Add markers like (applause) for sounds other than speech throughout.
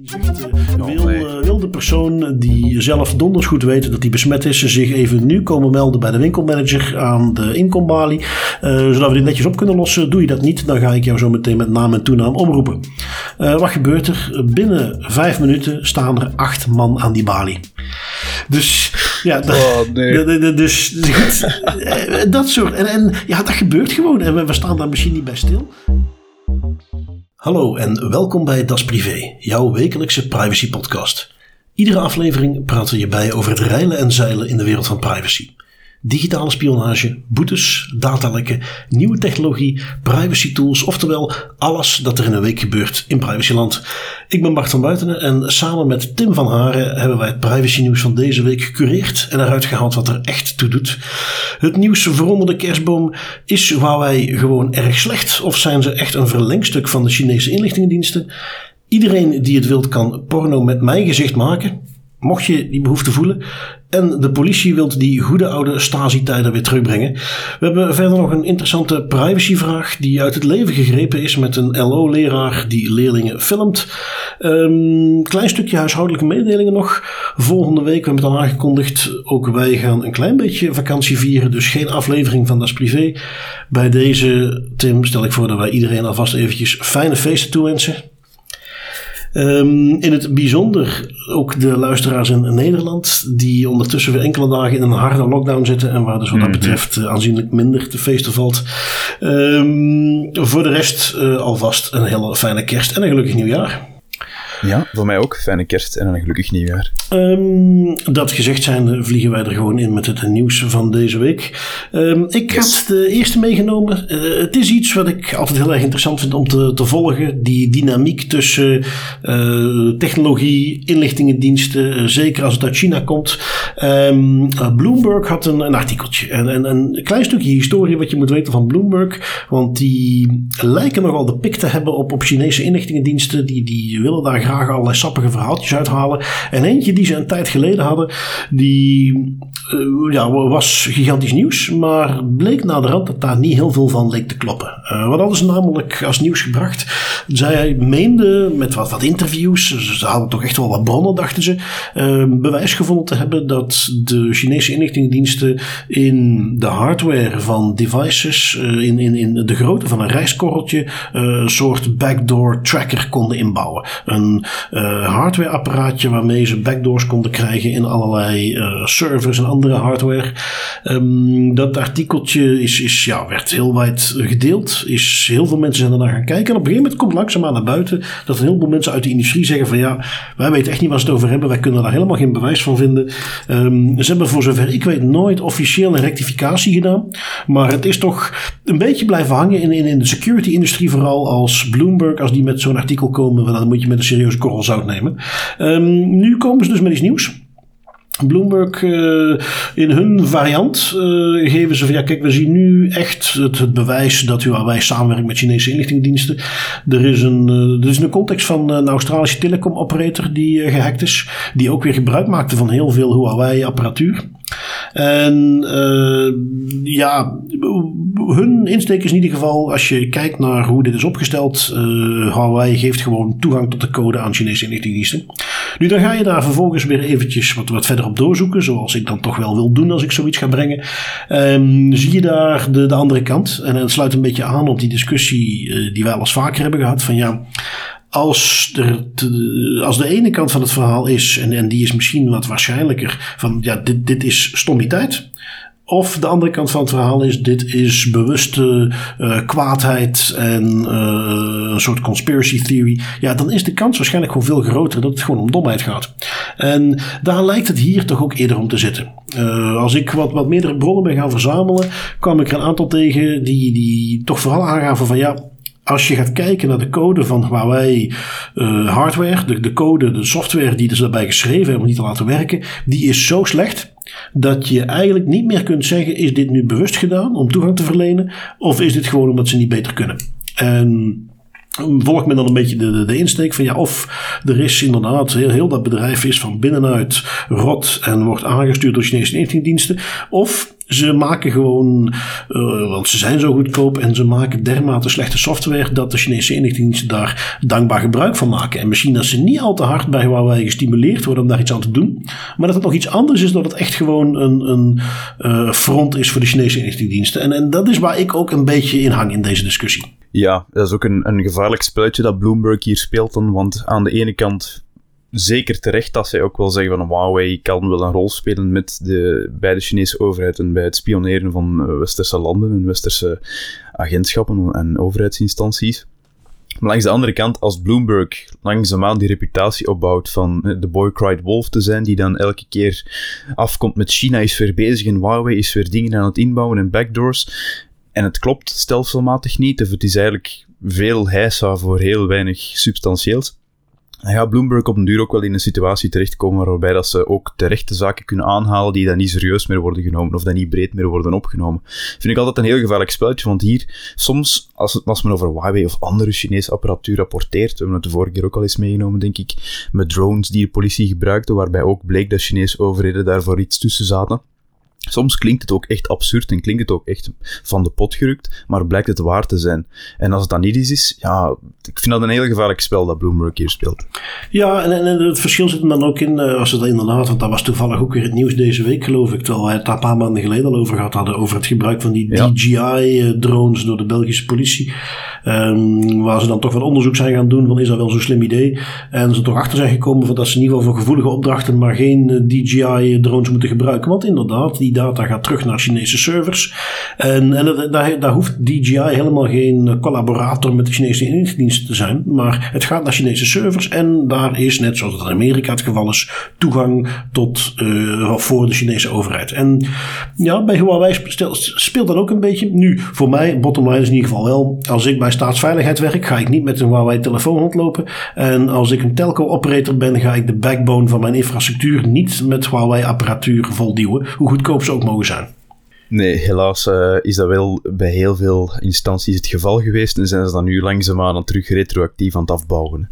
Die zegt, uh, wil, uh, wil de persoon die zelf donders goed weet dat hij besmet is, zich even nu komen melden bij de winkelmanager aan de inkombalie. Uh, zodat we dit netjes op kunnen lossen. Doe je dat niet, dan ga ik jou zo meteen met naam en toenaam omroepen. wat gebeurt er? Binnen vijf minuten staan er acht man aan die balie. Dus ja, dat, oh, (laughs) nee. dus goed, dat soort. En, en ja, dat gebeurt gewoon. En we, we staan daar misschien niet bij stil. Hallo en welkom bij Das Privé, jouw wekelijkse privacy podcast. Iedere aflevering praten we je bij over het reilen en zeilen in de wereld van privacy. Digitale spionage, boetes, datalekken, nieuwe technologie, privacy tools, oftewel alles dat er in een week gebeurt in privacyland. Ik ben Bart van Buitenen en samen met Tim van Haren hebben wij het privacy nieuws van deze week gecureerd en eruit gehaald wat er echt toe doet. Het nieuws onder de kerstboom is Huawei gewoon erg slecht of zijn ze echt een verlengstuk van de Chinese inlichtingendiensten? Iedereen die het wilt kan porno met mijn gezicht maken. Mocht je die behoefte voelen. En de politie wil die goede oude Stasi-tijden weer terugbrengen. We hebben verder nog een interessante privacyvraag die uit het leven gegrepen is met een LO-leraar die leerlingen filmt. Um, klein stukje huishoudelijke mededelingen nog. Volgende week, we hebben het al aangekondigd, ook wij gaan een klein beetje vakantie vieren. Dus geen aflevering van Das Privé. Bij deze, Tim, stel ik voor dat wij iedereen alvast eventjes fijne feesten toewensen. Um, in het bijzonder ook de luisteraars in Nederland, die ondertussen weer enkele dagen in een harde lockdown zitten en waar dus wat dat mhm. betreft uh, aanzienlijk minder te feesten valt. Um, voor de rest uh, alvast een hele fijne kerst en een gelukkig nieuwjaar. Ja, voor mij ook. Fijne kerst en een gelukkig nieuwjaar. Um, dat gezegd zijnde vliegen wij er gewoon in met het nieuws van deze week. Um, ik yes. had de eerste meegenomen. Uh, het is iets wat ik altijd heel erg interessant vind om te, te volgen. Die dynamiek tussen uh, technologie, inlichtingendiensten, uh, zeker als het uit China komt. Um, Bloomberg had een, een artikeltje. En, en, een klein stukje historie wat je moet weten van Bloomberg. Want die lijken nogal de pik te hebben op, op Chinese inlichtingendiensten. Die, die willen daar graag allerlei sappige verhaaltjes uithalen. En eentje die ze een tijd geleden hadden, die uh, ja, was gigantisch nieuws. Maar bleek na de rand dat daar niet heel veel van leek te kloppen. Uh, wat hadden ze namelijk als nieuws gebracht? Zij meende met wat, wat interviews, ze hadden toch echt wel wat bronnen, dachten ze, uh, bewijs gevonden te hebben dat de Chinese inlichtingendiensten in de hardware van devices, in, in, in de grootte van een reiskorreltje, een soort backdoor tracker konden inbouwen. Een hardwareapparaatje waarmee ze backdoors konden krijgen in allerlei servers en andere hardware. Um, dat artikeltje is, is, ja, werd heel wijd gedeeld. Is, heel veel mensen zijn ernaar gaan kijken. En op een gegeven moment komt langzaamaan naar buiten dat een heleboel mensen uit de industrie zeggen van ja, wij weten echt niet waar ze het over hebben. Wij kunnen daar helemaal geen bewijs van vinden. Um, ze hebben voor zover ik weet nooit officieel een rectificatie gedaan. Maar het is toch een beetje blijven hangen in, in, in de security industrie vooral als Bloomberg, als die met zo'n artikel komen, dan moet je met een serieuze korrel zout nemen. Um, nu komen ze dus met iets nieuws. Bloomberg uh, in hun variant uh, geven ze van ja, kijk, we zien nu echt het, bewijs dat Huawei samenwerkt met Chinese inlichtingendiensten. Er is een, uh, er is een context van een Australische telecom operator die gehackt is, die ook weer gebruik maakte van heel veel Huawei apparatuur. En uh, ja, hun insteek is in ieder geval, als je kijkt naar hoe dit is opgesteld, uh, Huawei geeft gewoon toegang tot de code aan Chinese inlichtingendiensten. Nu, dan ga je daar vervolgens weer eventjes wat, wat verder op doorzoeken, zoals ik dan toch wel wil doen als ik zoiets ga brengen. Um, zie je daar de, de andere kant. En het sluit een beetje aan op die discussie uh, die wij al eens vaker hebben gehad, van ja, als, er als de ene kant van het verhaal is, en, en die is misschien wat waarschijnlijker, van ja, dit, dit is stommiteit. Of de andere kant van het verhaal is: dit is bewuste uh, kwaadheid en uh, een soort conspiracy theory. Ja, dan is de kans waarschijnlijk gewoon veel groter dat het gewoon om domheid gaat. En daar lijkt het hier toch ook eerder om te zitten. Uh, als ik wat, wat meerdere bronnen ben gaan verzamelen, kwam ik er een aantal tegen die, die toch vooral aangaven van ja als je gaat kijken naar de code van Huawei uh, hardware, de, de code, de software die ze daarbij geschreven hebben om niet te laten werken, die is zo slecht dat je eigenlijk niet meer kunt zeggen: is dit nu bewust gedaan om toegang te verlenen, of is dit gewoon omdat ze niet beter kunnen? En volgt men dan een beetje de, de, de, insteek van ja, of er is inderdaad heel, heel dat bedrijf is van binnenuit rot en wordt aangestuurd door Chinese inlichtingendiensten, of Ze maken gewoon, uh, want ze zijn zo goedkoop en ze maken dermate slechte software dat de Chinese inlichtingendiensten daar dankbaar gebruik van maken. En misschien dat ze niet al te hard bij Huawei gestimuleerd worden om daar iets aan te doen, maar dat het nog iets anders is dat het echt gewoon een, een uh, front is voor de Chinese inlichtingendiensten. En, en dat is waar ik ook een beetje in hang in deze discussie. Ja, dat is ook een, een gevaarlijk spelletje dat Bloomberg hier speelt dan, want aan de ene kant zeker terecht dat zij ook wel zeggen van Huawei kan wel een rol spelen met de, bij de Chinese overheid en bij het spioneren van eh, westerse landen en westerse agentschappen en overheidsinstanties. Maar langs de andere kant, als Bloomberg langzaamaan die reputatie opbouwt van eh, de boy cried wolf te zijn, die dan elke keer afkomt met China is weer bezig en Huawei is weer dingen aan het inbouwen en backdoors, en het klopt stelselmatig niet, of het is eigenlijk veel heisa voor heel weinig substantieels, dan gaat Bloomberg op een duur ook wel in een situatie terechtkomen waarbij dat ze ook terechte zaken kunnen aanhalen die dan niet serieus meer worden genomen of dan niet breed meer worden opgenomen. Vind ik altijd een heel gevaarlijk spelletje, want hier, soms, als, het, als men over Huawei of andere Chinese apparatuur rapporteert, we hebben het de vorige keer ook al eens meegenomen, denk ik, met drones die de politie gebruikte, waarbij ook bleek dat Chinese overheden daarvoor iets tussen zaten. Soms klinkt het ook echt absurd en klinkt het ook echt van de pot gerukt, maar blijkt het waar te zijn. En als het dan niet is, is ja, ik vind dat een heel gevaarlijk spel dat Bloomberg hier speelt. Ja, en, en het verschil zit er dan ook in, eh, als dat inderdaad, want dat was toevallig ook weer het nieuws deze week, geloof ik, terwijl wij het daar een paar maanden geleden al over gehad hadden, over het gebruik van die DJI-drones door de Belgische politie. Um, waar ze dan toch wat onderzoek zijn gaan doen van is dat wel zo'n slim idee. En ze toch achter zijn gekomen van dat ze in ieder geval voor gevoelige opdrachten maar geen eh, DJI-drones moeten gebruiken. Want inderdaad, die data gaat terug naar Chinese servers. En, en daar, daar hoeft DJI helemaal geen collaborator met de Chinese inlichtingendiensten te zijn. Maar het gaat naar Chinese servers en daar is, net zoals in Amerika het geval is, toegang tot uh, voor de Chinese overheid. En ja, bij Huawei speelt dat ook een beetje. Nu, voor mij, bottom line is in ieder geval wel, als ik bij staatsveiligheid werk, ga ik niet met een Huawei telefoon rondlopen. En als ik een telco operator ben, ga ik de backbone van mijn infrastructuur niet met Huawei apparatuur volduwen. Hoe goedkoop ook mogen zijn. Nee, helaas uh, is dat wel bij heel veel instanties het geval geweest en zijn ze dan nu langzaamaan terug retroactief aan het afbouwen.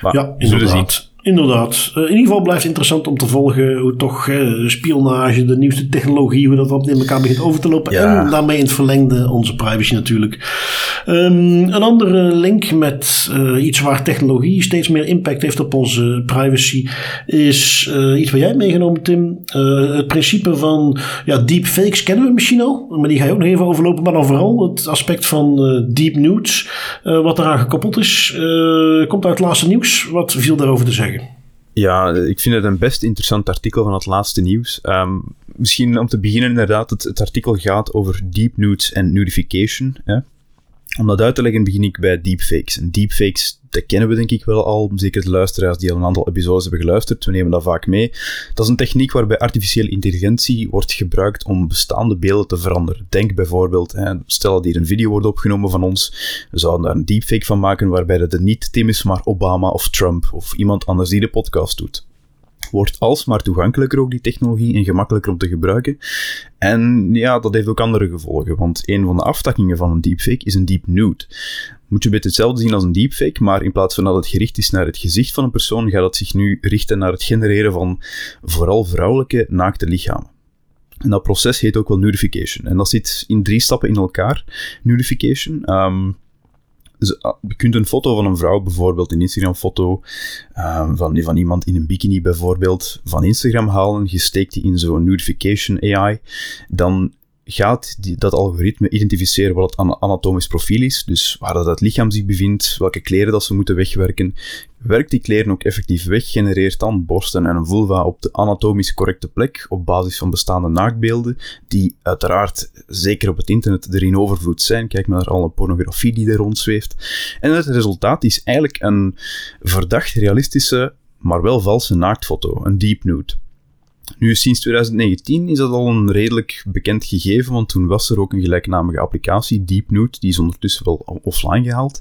Maar ja, inderdaad. Inderdaad. Uh, in ieder geval blijft het interessant om te volgen hoe toch uh, spionage, de nieuwste technologie, hoe dat wat in elkaar begint over te lopen. En daarmee in het verlengde onze privacy natuurlijk. Um, een andere link met uh, iets waar technologie steeds meer impact heeft op onze privacy is iets wat jij meegenomen, Tim. het principe van ja, deepfakes kennen we misschien al, maar die ga je ook nog even overlopen. Maar dan vooral het aspect van deep nudes, wat eraan gekoppeld is. komt uit het laatste nieuws. Wat viel daarover te zeggen? Ja, ik vind het een best interessant artikel van het laatste nieuws. Um, misschien om te beginnen, inderdaad, het, het, artikel gaat over deep nudes en nudification. Hè? Om dat uit te leggen begin ik bij deepfakes. En deepfakes, dat kennen we denk ik wel al. Zeker de luisteraars die al een aantal episodes hebben geluisterd. We nemen dat vaak mee. Dat is een techniek waarbij artificiële intelligentie wordt gebruikt om bestaande beelden te veranderen. Denk bijvoorbeeld, hè, stel dat hier een video wordt opgenomen van ons. We zouden daar een deepfake van maken waarbij het niet Tim is, maar Obama of Trump of iemand anders die de podcast doet wordt alsmaar toegankelijker ook die technologie en gemakkelijker om te gebruiken. En ja, dat heeft ook andere gevolgen, want een van de aftakkingen van een deepfake is een deep nude. Moet je een beetje hetzelfde zien als een deepfake, maar in plaats van dat het gericht is naar het gezicht van een persoon, gaat het zich nu richten naar het genereren van vooral vrouwelijke naakte lichamen. En dat proces heet ook wel nudification. En dat zit in drie stappen in elkaar. Nudification. Ah, je kunt een foto van een vrouw, bijvoorbeeld een Instagram-foto uh, van, van iemand in een bikini bijvoorbeeld, van Instagram halen. Je steekt die in zo'n nudification AI. Dan gaat die, dat algoritme identificeren wat het anatomisch profiel is, dus waar dat het lichaam zich bevindt, welke kleren dat ze moeten wegwerken. Werkt die kleren ook effectief weg, genereert dan borsten en een vulva op de anatomisch correcte plek op basis van bestaande naaktbeelden, die uiteraard zeker op het internet er in overvloed zijn. Kijk maar naar alle pornografie die er rondzweeft. En het resultaat is eigenlijk een verdacht realistische, maar wel valse naaktfoto, een deep nude. Nu, sinds 2019 is dat al een redelijk bekend gegeven, want toen was er ook een gelijknamige applicatie, DeepNote, die is ondertussen wel offline gehaald.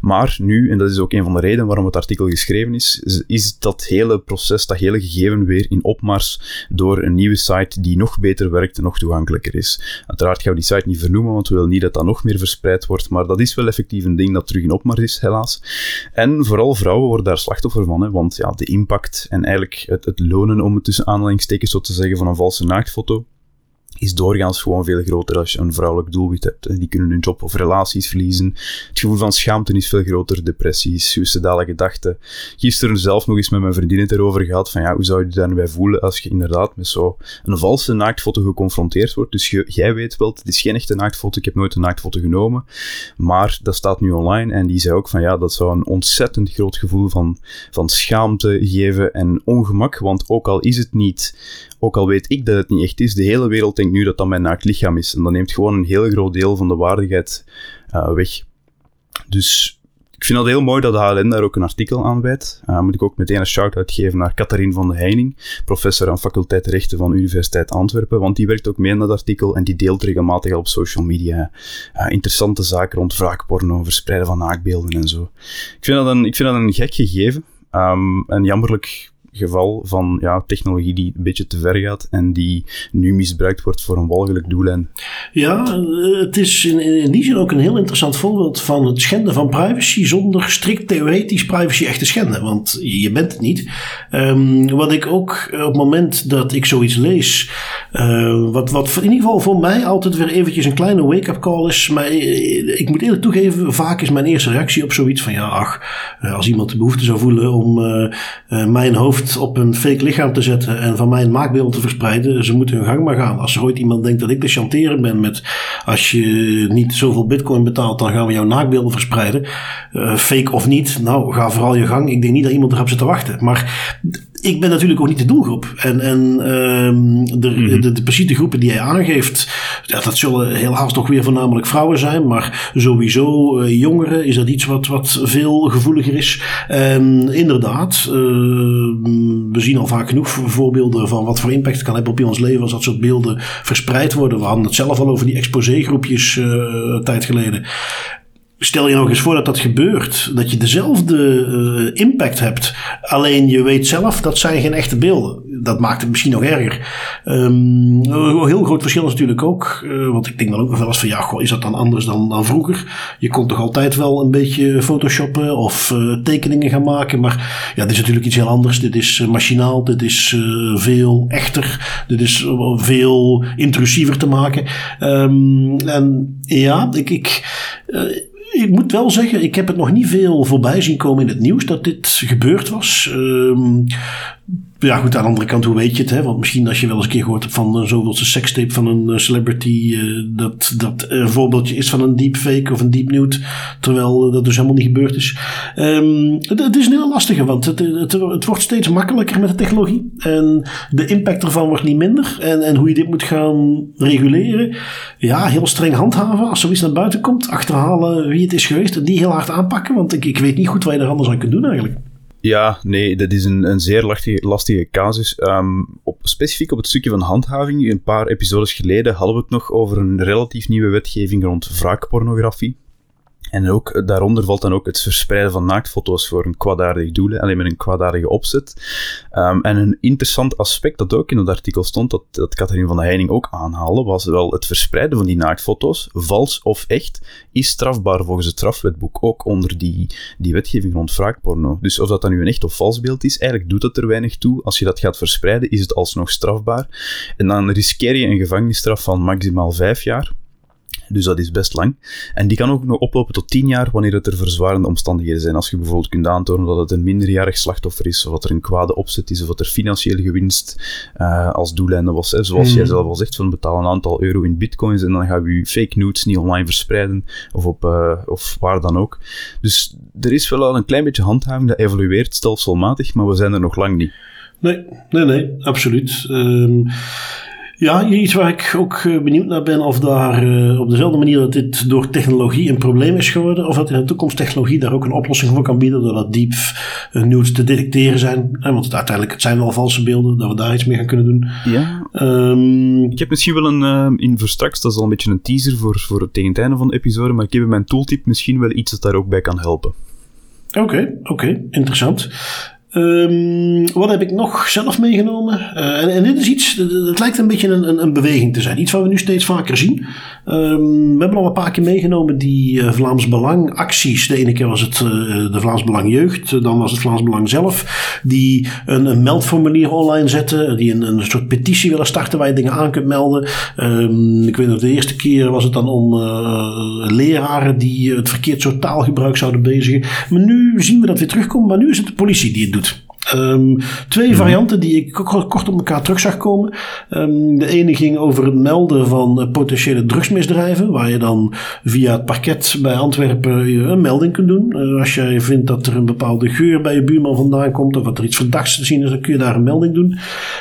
Maar nu, en dat is ook een van de redenen waarom het artikel geschreven is, is dat hele proces, dat hele gegeven weer in opmars door een nieuwe site die nog beter werkt en nog toegankelijker is. Uiteraard gaan we die site niet vernoemen, want we willen niet dat dat nog meer verspreid wordt, maar dat is wel effectief een ding dat terug in opmars is, helaas. En vooral vrouwen worden daar slachtoffer van, hè, want ja, de impact en eigenlijk het, het lonen om het tussen aanhalingstekens zo te zeggen van een valse naaktfoto is doorgaans gewoon veel groter als je een vrouwelijk doelwit hebt. Die kunnen hun job of relaties verliezen. Het gevoel van schaamte is veel groter. Depressies, suicidale gedachten. Gisteren zelf nog eens met mijn vriendin het erover gehad van ja, hoe zou je je daar nu bij voelen als je inderdaad met zo'n valse naaktfoto geconfronteerd wordt. Dus jij weet wel, het is geen echte naaktfoto. Ik heb nooit een naaktfoto genomen. Maar dat staat nu online en die zei ook van ja, dat zou een ontzettend groot gevoel van, van schaamte geven en ongemak. Want ook al is het niet ook al weet ik dat het niet echt is, de hele wereld denkt nu dat dat mijn naakt lichaam is. En dat neemt gewoon een heel groot deel van de waardigheid uh, weg. Dus ik vind het heel mooi dat de HLN daar ook een artikel aan wijdt. Uh, moet ik ook meteen een shout-out geven naar Catharine van de Heining, professor aan faculteit Rechten van Universiteit Antwerpen, want die werkt ook mee in dat artikel en die deelt regelmatig op social media uh, interessante zaken rond wraakporno, verspreiden van naakbeelden en zo. Ik vind dat een, ik vind dat een gek gegeven. Um, en jammerlijk geval van ja, technologie die een beetje te ver gaat en die nu misbruikt wordt voor een walgelijk doeleinde. Ja, eh, het is in, in die zin ook een heel interessant voorbeeld van het schenden van privacy zonder strikt theoretisch privacy echt te schenden, want je bent het niet. Um, wat ik ook op het moment dat ik zoiets lees, uh, wat, wat in ieder geval voor mij altijd weer eventjes een kleine wake-up call is, maar eh, ik moet eerlijk toegeven, vaak is mijn eerste reactie op zoiets van ja, ach, als iemand de behoefte zou voelen om mijn hoofd op een fake lichaam te zetten en van mij een maakbeeld te verspreiden. Ze moeten hun gang maar gaan. Als er ooit iemand denkt dat ik de chanteren ben met als je niet zoveel bitcoin betaalt, dan gaan we jouw naakbeelden verspreiden. Uh, fake of niet, nou ga vooral je gang. Ik denk niet dat iemand erop zit te wachten. Maar ik ben natuurlijk ook niet de doelgroep. En, en um, de, mm de, de, precieze groepen die hij aangeeft, ja, dat zullen helaas toch weer voornamelijk vrouwen zijn. Maar sowieso uh, jongeren is dat iets wat, wat veel gevoeliger is. En inderdaad, uh, we zien al vaak genoeg voorbeelden van wat voor impact het kan hebben op ons leven als dat soort beelden verspreid worden. We hadden het zelf al over die exposégroepjes uh, een tijd geleden. Stel je nog eens voor dat dat gebeurt, dat je dezelfde uh, impact hebt, alleen je weet zelf dat zijn geen echte beelden. Dat maakt het misschien nog erger. Um, een heel groot verschil is natuurlijk ook, uh, want ik denk dan ook nog wel eens van ja, goh, is dat dan anders dan, dan vroeger? Je kon toch altijd wel een beetje photoshoppen of uh, tekeningen gaan maken, maar ja, dit is natuurlijk iets heel anders. Dit is machinaal, dit is veel echter, dit is veel intrusiever te maken. Um, en ja, ik. ik ik moet wel zeggen, ik heb het nog niet veel voorbij zien komen in het nieuws dat dit gebeurd was. Um, ja, goed, aan de andere kant, hoe weet je het? Hè? Want misschien als je wel eens een keer gehoord hebt van uh, zoveelste sekstape van een uh, celebrity, uh, dat dat een voorbeeldje is van een deepfake of een deep nude, terwijl dat dus helemaal niet gebeurd is. Um, het, het, is een heel lastige, want het, het, het, wordt steeds makkelijker met de technologie. En de impact ervan wordt niet minder. En, en hoe je dit moet gaan reguleren, ja, heel streng handhaven. Als zoiets naar buiten komt, achterhalen wie het is geweest en die heel hard aanpakken. Want ik, ik weet niet goed wat je er anders aan kunt doen eigenlijk. Ja, nee, dat is een, een zeer lastige, lastige casus. Um, op, specifiek op het stukje van handhaving, een paar episodes geleden hadden we het nog over een relatief nieuwe wetgeving rond wraakpornografie. En ook, daaronder valt dan ook het verspreiden van naaktfoto's voor een kwaadaardig doel, alleen met een kwaadaardige opzet. Um, en een interessant aspect dat ook in het artikel stond, dat, dat Catherine van der Heining ook aanhaalde, was wel het verspreiden van die naaktfoto's, vals of echt, is strafbaar volgens het strafwetboek, ook onder die, die wetgeving rond wraakporno. Dus of dat dan nu een echt of vals beeld is, eigenlijk doet dat er weinig toe. Als je dat gaat verspreiden, is het alsnog strafbaar. En dan riskeer je een gevangenisstraf van maximaal vijf jaar. Dus dat is best lang. En die kan ook nog oplopen tot 10 jaar wanneer het er verzwarende omstandigheden zijn. Als je bijvoorbeeld kunt aantonen dat het een minderjarig slachtoffer is, of dat er een kwade opzet is, of dat er financiële gewinst uh, als doeleinde was. Hè. Zoals jij hmm. zelf al zegt, van betaal een aantal euro in bitcoins en dan gaan we je fake nudes niet online verspreiden, of, op, uh, of waar dan ook. Dus er is wel al een klein beetje handhaving dat evolueert stelselmatig, maar we zijn er nog lang niet. Nee, nee, nee, absoluut. Um, ja, iets waar ik ook eh, benieuwd naar ben of daar uh, op dezelfde manier dat dit door technologie een probleem is geworden, of dat in de toekomst technologie daar ook een oplossing voor kan bieden, doordat deep uh, nudes te detecteren zijn. En want uiteindelijk het zijn wel valse beelden, dat we daar iets mee gaan kunnen doen. Ja. Um, ik heb misschien wel een, uh, in voor straks, dat is al een beetje een teaser voor, voor tegen het einde van de episode, maar ik heb in mijn tooltip misschien wel iets dat daar ook bij kan helpen. Oké, okay, oké, okay, interessant. Um, wat heb ik nog zelf meegenomen? Uh, en, dit is iets, het lijkt een beetje een, een, een, beweging te zijn. Iets wat we nu steeds vaker zien. Um, we hebben al een paar keer meegenomen die uh, Vlaams Belang acties. De ene keer was het uh, de Vlaams Belang Jeugd, dan was het Vlaams Belang zelf. Die een, een meldformulier online zetten, die een, een soort petitie willen starten waar je dingen aan kunt melden. Um, ik weet nog, de eerste keer was het dan om leraren die het verkeerd soort taalgebruik zouden bezigen. Maar nu zien we dat weer terugkomen, maar nu is het de politie die het doet. Um, twee mhm. varianten die ik kort op elkaar terug zag komen. Um, de ene ging over het melden van uh, potentiële drugsmisdrijven, waar je dan via het parket bij Antwerpen een melding kunt doen. Uh, als jij vindt dat er een bepaalde geur bij je buurman vandaan komt of dat er iets verdachts te zien is, dan kun je daar een melding doen.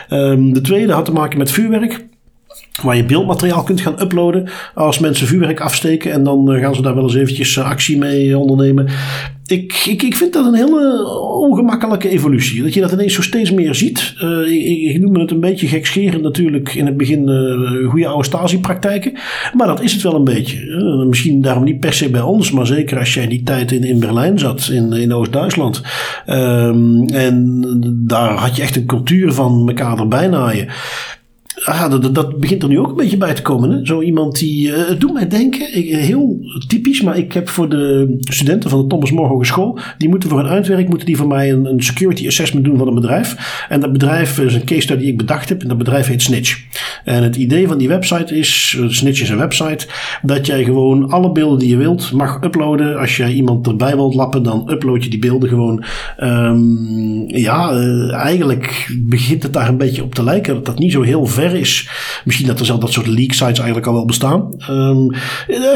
Um, de tweede had te maken met vuurwerk waar je beeldmateriaal kunt gaan uploaden als mensen vuurwerk afsteken en dan gaan ze daar wel eens eventjes actie mee ondernemen ik, ik, ik vind dat een hele ongemakkelijke evolutie. Dat je dat ineens zo steeds meer ziet. Ik, ik noem het een beetje gekscherend natuurlijk in het begin uh, goede oude Stasi-praktijken. Maar dat is het wel een beetje. Misschien daarom niet per se bij ons, maar zeker als jij die tijd in, in Berlijn zat, in, in Oost-Duitsland. Ehm, en daar had je echt een cultuur van elkaar erbij naaien ah, dat, dat, begint er nu ook een beetje bij te komen. Hè? Zo iemand die. Uh, doet mij denken, heel typisch, maar ik heb voor de studenten van de Thomas More Hogeschool. die moeten voor hun uitwerk moeten die voor mij een, een, security assessment doen van een bedrijf. En dat bedrijf is een case study die ik bedacht heb. En dat bedrijf heet Snitch. En het idee van die website is: eh, Snitch is een website. dat jij gewoon alle beelden die je wilt mag uploaden. Als jij iemand erbij wilt lappen, dan upload je die beelden gewoon. Um, ja, eigenlijk begint het daar een beetje op te lijken dat dat niet zo heel ver is. Misschien dat er zelf dat soort leak sites eigenlijk al wel bestaan. Um,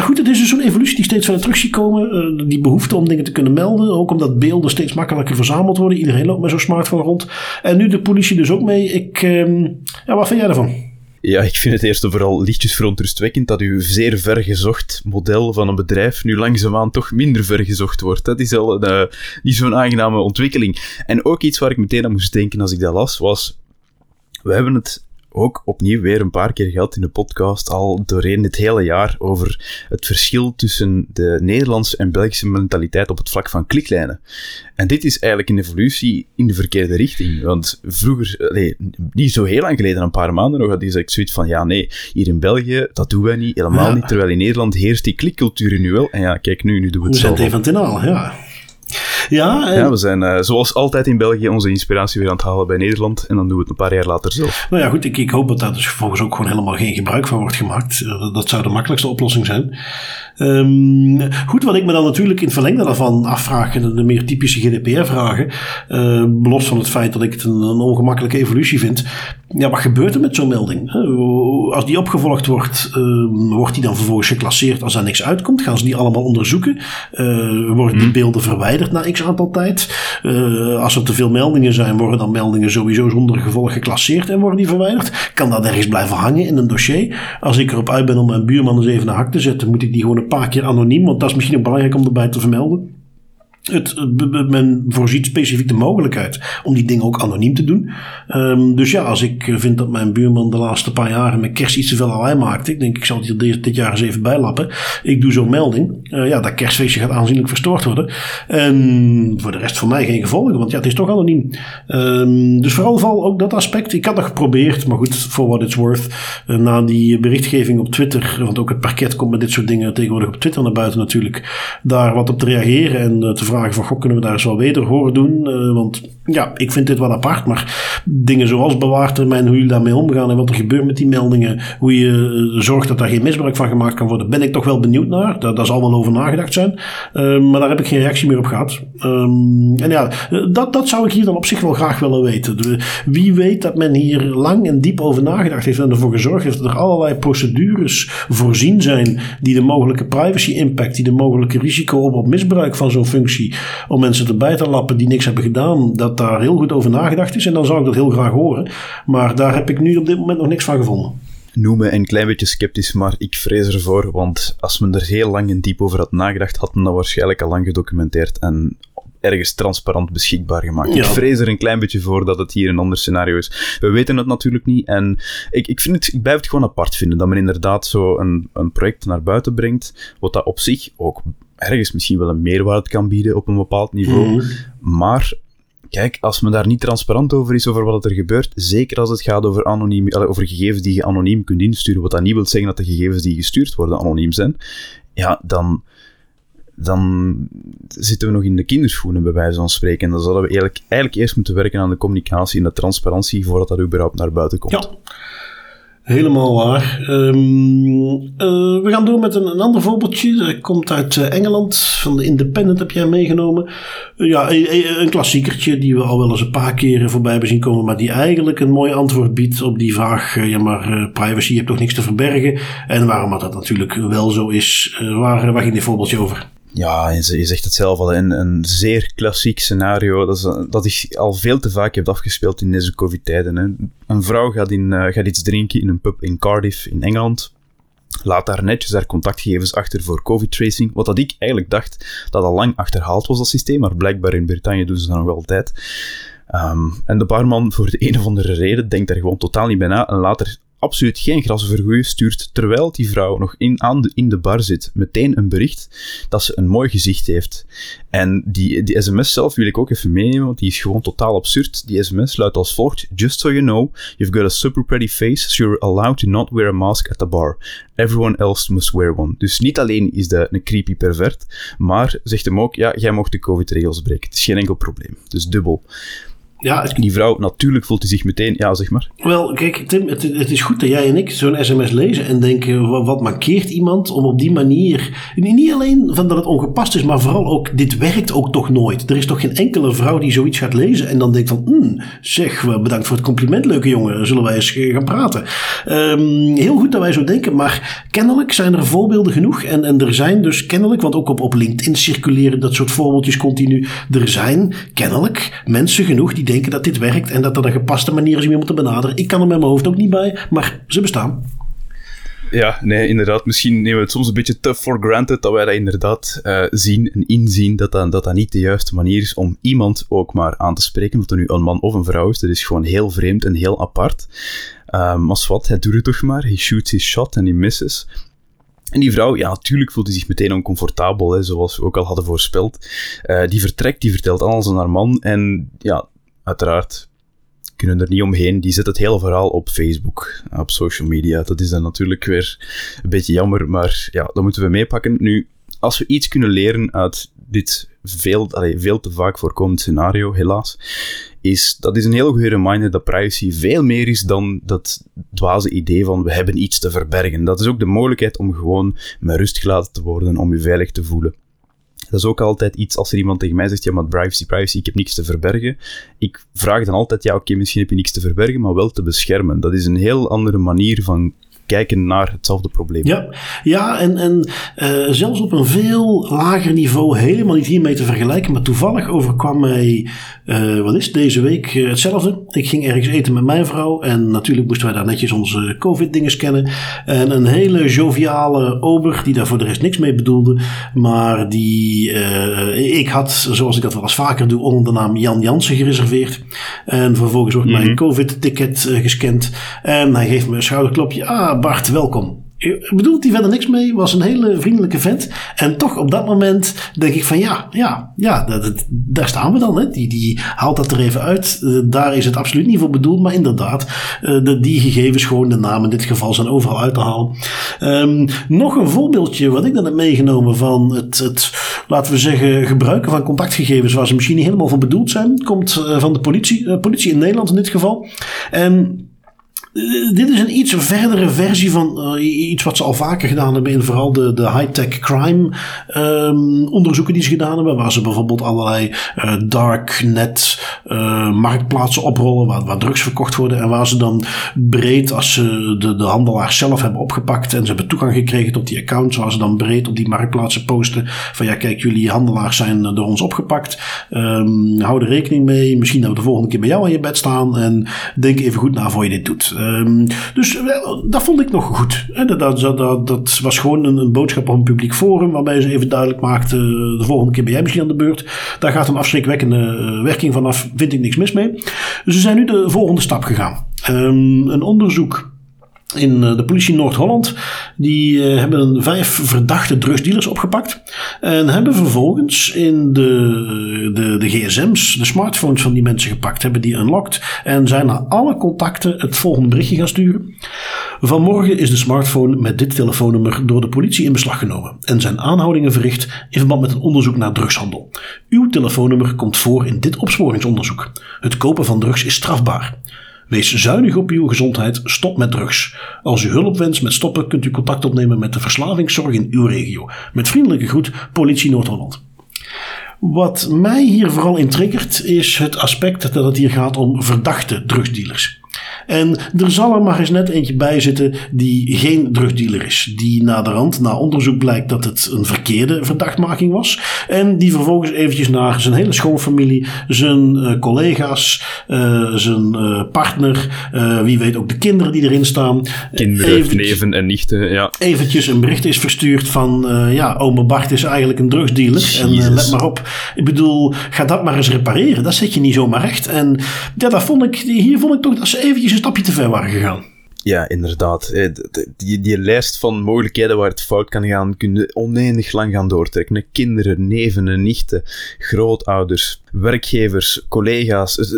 goed, het is dus zo'n evolutie die steeds verder terug ziet komen. Uh, die behoefte om dingen te kunnen melden. Ook omdat beelden steeds makkelijker verzameld worden. Iedereen loopt met zo'n smartphone rond. En nu de politie dus ook mee. Ik, um, ja, wat vind jij ervan? Ja, ik vind het eerst en vooral lichtjes verontrustwekkend dat uw zeer vergezocht model van een bedrijf nu langzaamaan toch minder vergezocht wordt. Dat is al een, niet zo'n aangename ontwikkeling. En ook iets waar ik meteen aan moest denken als ik dat las, was... We hebben het ook opnieuw weer een paar keer gehad in de podcast al doorheen dit hele jaar over het verschil tussen de Nederlandse en Belgische mentaliteit op het vlak van kliklijnen. En dit is eigenlijk een evolutie in de verkeerde richting. Want vroeger, nee, niet zo heel lang geleden, een paar maanden nog, had ik zoiets van, ja nee, hier in België, dat doen wij niet, helemaal niet. Terwijl in Nederland heerst die klikcultuur nu wel. En ja, kijk nu, nu doen we het zelf. We zijn even ten ja. Ja, ja we zijn uh, zoals altijd in België onze inspiratie weer aan het halen bij Nederland. En dan doen we het een paar jaar later zelf. Nou ja, goed. Ik, ik hoop dat daar dus vervolgens ook gewoon helemaal geen gebruik van wordt gemaakt. Uh, dat zou de makkelijkste oplossing zijn. Um, goed, wat ik me dan natuurlijk in het verlengde daarvan afvraag, de, de meer typische GDPR-vragen, uh, los van het feit dat ik het een, een, ongemakkelijke evolutie vind. Ja, wat gebeurt er met zo'n melding? Als die opgevolgd wordt, uh, wordt die dan vervolgens geclasseerd als er niks uitkomt? Gaan ze die allemaal onderzoeken? Uh, worden die hmm. beelden verwijderd na x aantal tijd? als er te veel meldingen zijn, worden dan meldingen sowieso zonder gevolg geclasseerd en worden die verwijderd? Kan dat ergens blijven hangen in een dossier? Als ik erop uit ben om mijn buurman eens even naar hak te zetten, moet ik die gewoon een paar keer anoniem, want dat is misschien ook belangrijk om erbij te vermelden. Het, men voorziet specifiek de mogelijkheid om die dingen ook anoniem te doen. Um, dus ja, als ik vind dat mijn buurman de laatste paar jaren met kerst iets te veel lawaai maakt. Ik denk, ik zal het dit, dit jaar eens even bijlappen. Ik doe zo'n melding. Uh, ja, dat kerstfeestje gaat aanzienlijk verstoord worden. En voor de rest voor mij geen gevolgen, want ja, het is toch anoniem. Um, dus vooral, vooral ook dat aspect. Ik had dat geprobeerd, maar goed, for what it's worth. Uh, na die berichtgeving op Twitter, want ook het parket komt met dit soort dingen tegenwoordig op Twitter naar buiten natuurlijk. Daar wat op te reageren en te vragen van, goh, kunnen we daar eens wel weder horen doen? Uh, want ja, ik vind dit wel apart, maar dingen zoals bewaartermijn, hoe jullie daarmee omgaan en wat er gebeurt met die meldingen, hoe je uh, zorgt dat daar geen misbruik van gemaakt kan worden, ben ik toch wel benieuwd naar. Daar, daar zal wel over nagedacht zijn. Uh, maar daar heb ik geen reactie meer op gehad. Um, en ja, dat, dat zou ik hier dan op zich wel graag willen weten. Wie weet dat men hier lang en diep over nagedacht heeft en ervoor gezorgd heeft dat er allerlei procedures voorzien zijn die de mogelijke privacy impact, die de mogelijke risico op, op misbruik van zo'n functie om mensen erbij te lappen die niks hebben gedaan, dat daar heel goed over nagedacht is. En dan zou ik dat heel graag horen. Maar daar heb ik nu op dit moment nog niks van gevonden. Noem me een klein beetje sceptisch, maar ik vrees ervoor, want als men er heel lang en diep over had nagedacht, had men dat waarschijnlijk al lang gedocumenteerd en ergens transparant beschikbaar gemaakt. Ik vrees er een klein beetje voor dat het hier een ander scenario is. We weten het natuurlijk niet en ik, ik, vind het, ik blijf het gewoon apart vinden dat men inderdaad zo een, een project naar buiten brengt, wat dat op zich ook ergens misschien wel een meerwaarde kan bieden op een bepaald niveau. Mhm. Maar kijk, als men daar niet transparant over is over wat er gebeurt, zeker als het gaat over, anoniem, over gegevens die je anoniem kunt insturen, wat dat niet wil zeggen dat de gegevens die gestuurd worden anoniem zijn, ja, dan, dan zitten we nog in de kinderschoenen, bij wijze van spreken. En dan zouden we eigenlijk, eigenlijk eerst moeten werken aan de communicatie en de transparantie voordat dat überhaupt naar buiten komt. Ja. Helemaal waar. Um, uh, we gaan door met een, een, ander voorbeeldje. Dat komt uit uh, Engeland. Van de Independent heb jij meegenomen. Uh, ja, een, een, klassiekertje die we al wel eens een paar keren voorbij hebben zien komen. Maar die eigenlijk een mooi antwoord biedt op die vraag. ja, maar privacy, je hebt toch niks te verbergen? En waarom dat natuurlijk wel zo is. waar, waar ging dit voorbeeldje over? Ja, je zegt het zelf al, een, een zeer klassiek scenario dat, is, dat ik al veel te vaak heb afgespeeld in deze COVID-tijden. Een vrouw gaat, in, uh, gaat iets drinken in een pub in Cardiff in Engeland. Laat daar netjes haar contactgegevens achter voor COVID-tracing. Wat dat ik eigenlijk dacht dat al lang achterhaald was, dat systeem. Maar blijkbaar in Brittannië doen ze dat nog altijd. Um, en de barman, voor de een of andere reden, denkt daar gewoon totaal niet bij na. En later absoluut geen gras stuurt terwijl die vrouw nog in, aan de, in de bar zit, meteen een bericht dat ze een mooi gezicht heeft. En die, die sms zelf wil ik ook even meenemen, want die is gewoon totaal absurd. Die sms luidt als volgt: Just so you know, you've got a super pretty face, so you're allowed to not wear a mask at the bar. Everyone else must wear one. Dus niet alleen is dat een creepy pervert, maar zegt hem ook: ja, jij mocht de COVID-regels breken. Het is geen enkel probleem. Dus dubbel. Ja, die vrouw, natuurlijk voelt hij zich meteen, ja, zeg maar. Wel, kijk, Tim, het, het is goed dat jij en ik zo'n sms lezen en denken: wat, wat markeert iemand om op die manier. Niet alleen van dat het ongepast is, maar vooral ook: dit werkt ook toch nooit. Er is toch geen enkele vrouw die zoiets gaat lezen en dan denkt: van, mm, zeg, bedankt voor het compliment, leuke jongen, zullen wij eens gaan praten. Um, heel goed dat wij zo denken, maar kennelijk zijn er voorbeelden genoeg. En, en er zijn dus kennelijk, want ook op, op LinkedIn circuleren dat soort voorbeeldjes continu. Er zijn kennelijk mensen genoeg die denken dat dit werkt en dat dat een gepaste manier is om iemand te benaderen. Ik kan er met mijn hoofd ook niet bij, maar ze bestaan. Ja, nee, inderdaad. Misschien nemen we het soms een beetje te for granted dat wij dat inderdaad uh, zien en inzien dat dat, dat dat niet de juiste manier is om iemand ook maar aan te spreken. Of het nu een man of een vrouw is. Dat is gewoon heel vreemd en heel apart. Uh, maar wat, hij doet het toch maar. Hij shoots his shot en hij misses. En die vrouw, ja, natuurlijk voelt hij zich meteen oncomfortabel, hè, zoals we ook al hadden voorspeld. Uh, die vertrekt, die vertelt alles aan haar man. En ja, uiteraard kunnen er niet omheen. Die zet het hele verhaal op Facebook, op social media. Dat is dan natuurlijk weer een beetje jammer, maar ja, dat moeten we meepakken. Nu, als we iets kunnen leren uit dit veel, allee, veel te vaak voorkomend scenario, helaas, is dat is een heel goede reminder dat privacy veel meer is dan dat dwaze idee van we hebben iets te verbergen. Dat is ook de mogelijkheid om gewoon met rust gelaten te worden, om je veilig te voelen. Dat is ook altijd iets als er iemand tegen mij zegt: Ja, maar privacy, privacy, ik heb niks te verbergen. Ik vraag dan altijd: Ja, oké, misschien heb je niks te verbergen, maar wel te beschermen. Dat is een heel andere manier van kijken naar hetzelfde probleem. Ja, ja en, en uh, zelfs op een veel lager niveau, helemaal niet hiermee te vergelijken. Maar toevallig overkwam mij, uh, wat is deze week, uh, hetzelfde. Ik ging ergens eten met mijn vrouw. En natuurlijk moesten wij daar netjes onze COVID-dingen scannen. En een hele joviale ober, die daar voor de rest niks mee bedoelde. Maar die, ik had, zoals ik dat wel eens vaker doe, onder de naam Jan Jansen gereserveerd. En vervolgens wordt mijn mhm. COVID-ticket gescand. En hij geeft me een schouderklopje. Ah, Bart, welkom. Bedoelt hij verder niks mee, was een hele vriendelijke vent. En toch op dat moment denk ik van ja, ja, ja, dat, daar staan we dan. Hè. Die, die haalt dat er even uit. Uh, daar is het absoluut niet voor bedoeld, maar inderdaad, uh, de, die gegevens, gewoon de namen in dit geval, zijn overal uit te halen. Um, nog een voorbeeldje wat ik dan heb meegenomen van het, het, laten we zeggen, gebruiken van contactgegevens waar ze misschien niet helemaal voor bedoeld zijn, komt uh, van de politie, politie in Nederland in dit geval. En eh, dit is een iets verdere versie van uh, iets wat ze al vaker gedaan hebben in vooral de, de high-tech crime um, onderzoeken die ze gedaan hebben. Waar ze bijvoorbeeld allerlei uh, darknet marktplaatsen oprollen waar, drugs verkocht worden. En waar ze dan breed, als ze de, de handelaars zelf hebben opgepakt en ze hebben toegang gekregen tot die accounts, waar ze dan breed op die marktplaatsen posten van ja kijk jullie handelaars zijn door ons opgepakt. Um, hou er rekening mee. Misschien dat we de volgende keer bij jou aan je bed staan. En denk even goed na voor je dit doet. Um, dus dat vond ik nog goed. Dat, dat, dat, dat was gewoon een, boodschap op een publiek forum, waarbij ze even duidelijk maakte: de volgende keer ben jij misschien aan de beurt. Daar gaat een afschrikwekkende eh, werking vanaf, vind ik niks mis mee. Dus ze zijn nu de volgende stap gegaan. Um, een onderzoek in de politie Noord-Holland. Die hebben vijf verdachte drugsdealers opgepakt. En hebben vervolgens in de, de, de gsm's, de smartphones van die mensen gepakt. Hebben die unlocked. En zijn naar alle contacten het volgende berichtje gaan sturen. Vanmorgen is de smartphone met dit telefoonnummer door de politie in beslag genomen. En zijn aanhoudingen verricht in verband met een onderzoek naar drugshandel. Uw telefoonnummer komt voor in dit opsporingsonderzoek. Het kopen van drugs is strafbaar. Wees zuinig op uw gezondheid, stop met drugs. Als u hulp wenst met stoppen, kunt u contact opnemen met de verslavingszorg in uw regio. Met vriendelijke groet, Politie Noord-Holland. Wat mij hier vooral in triggert, is het aspect dat het hier gaat om verdachte drugsdealers. En er zal er maar eens net eentje bij zitten die geen drugdealer is. Die naderhand, na onderzoek blijkt dat het een verkeerde verdachtmaking was. En die vervolgens eventjes naar zijn hele schoonfamilie, zijn uh, collega's, uh, zijn uh, partner, wie weet ook de kinderen die erin staan. Kinderen, eventjes, neven en nichten, ja. Eventjes een bericht is verstuurd van, ja, oma Bart is eigenlijk een drugsdealer. En let maar op. Ik bedoel, ga dat maar eens repareren. Dat zet je niet zomaar recht. En ja, dat vond ik, hier vond ik toch dat ze eventjes stapje te ver waren gegaan. Ja, inderdaad. Eh, die, die lijst van mogelijkheden waar het fout kan gaan, kun je oneindig lang gaan doortrekken. Kinderen, neven, nichten, grootouders, werkgevers, collega's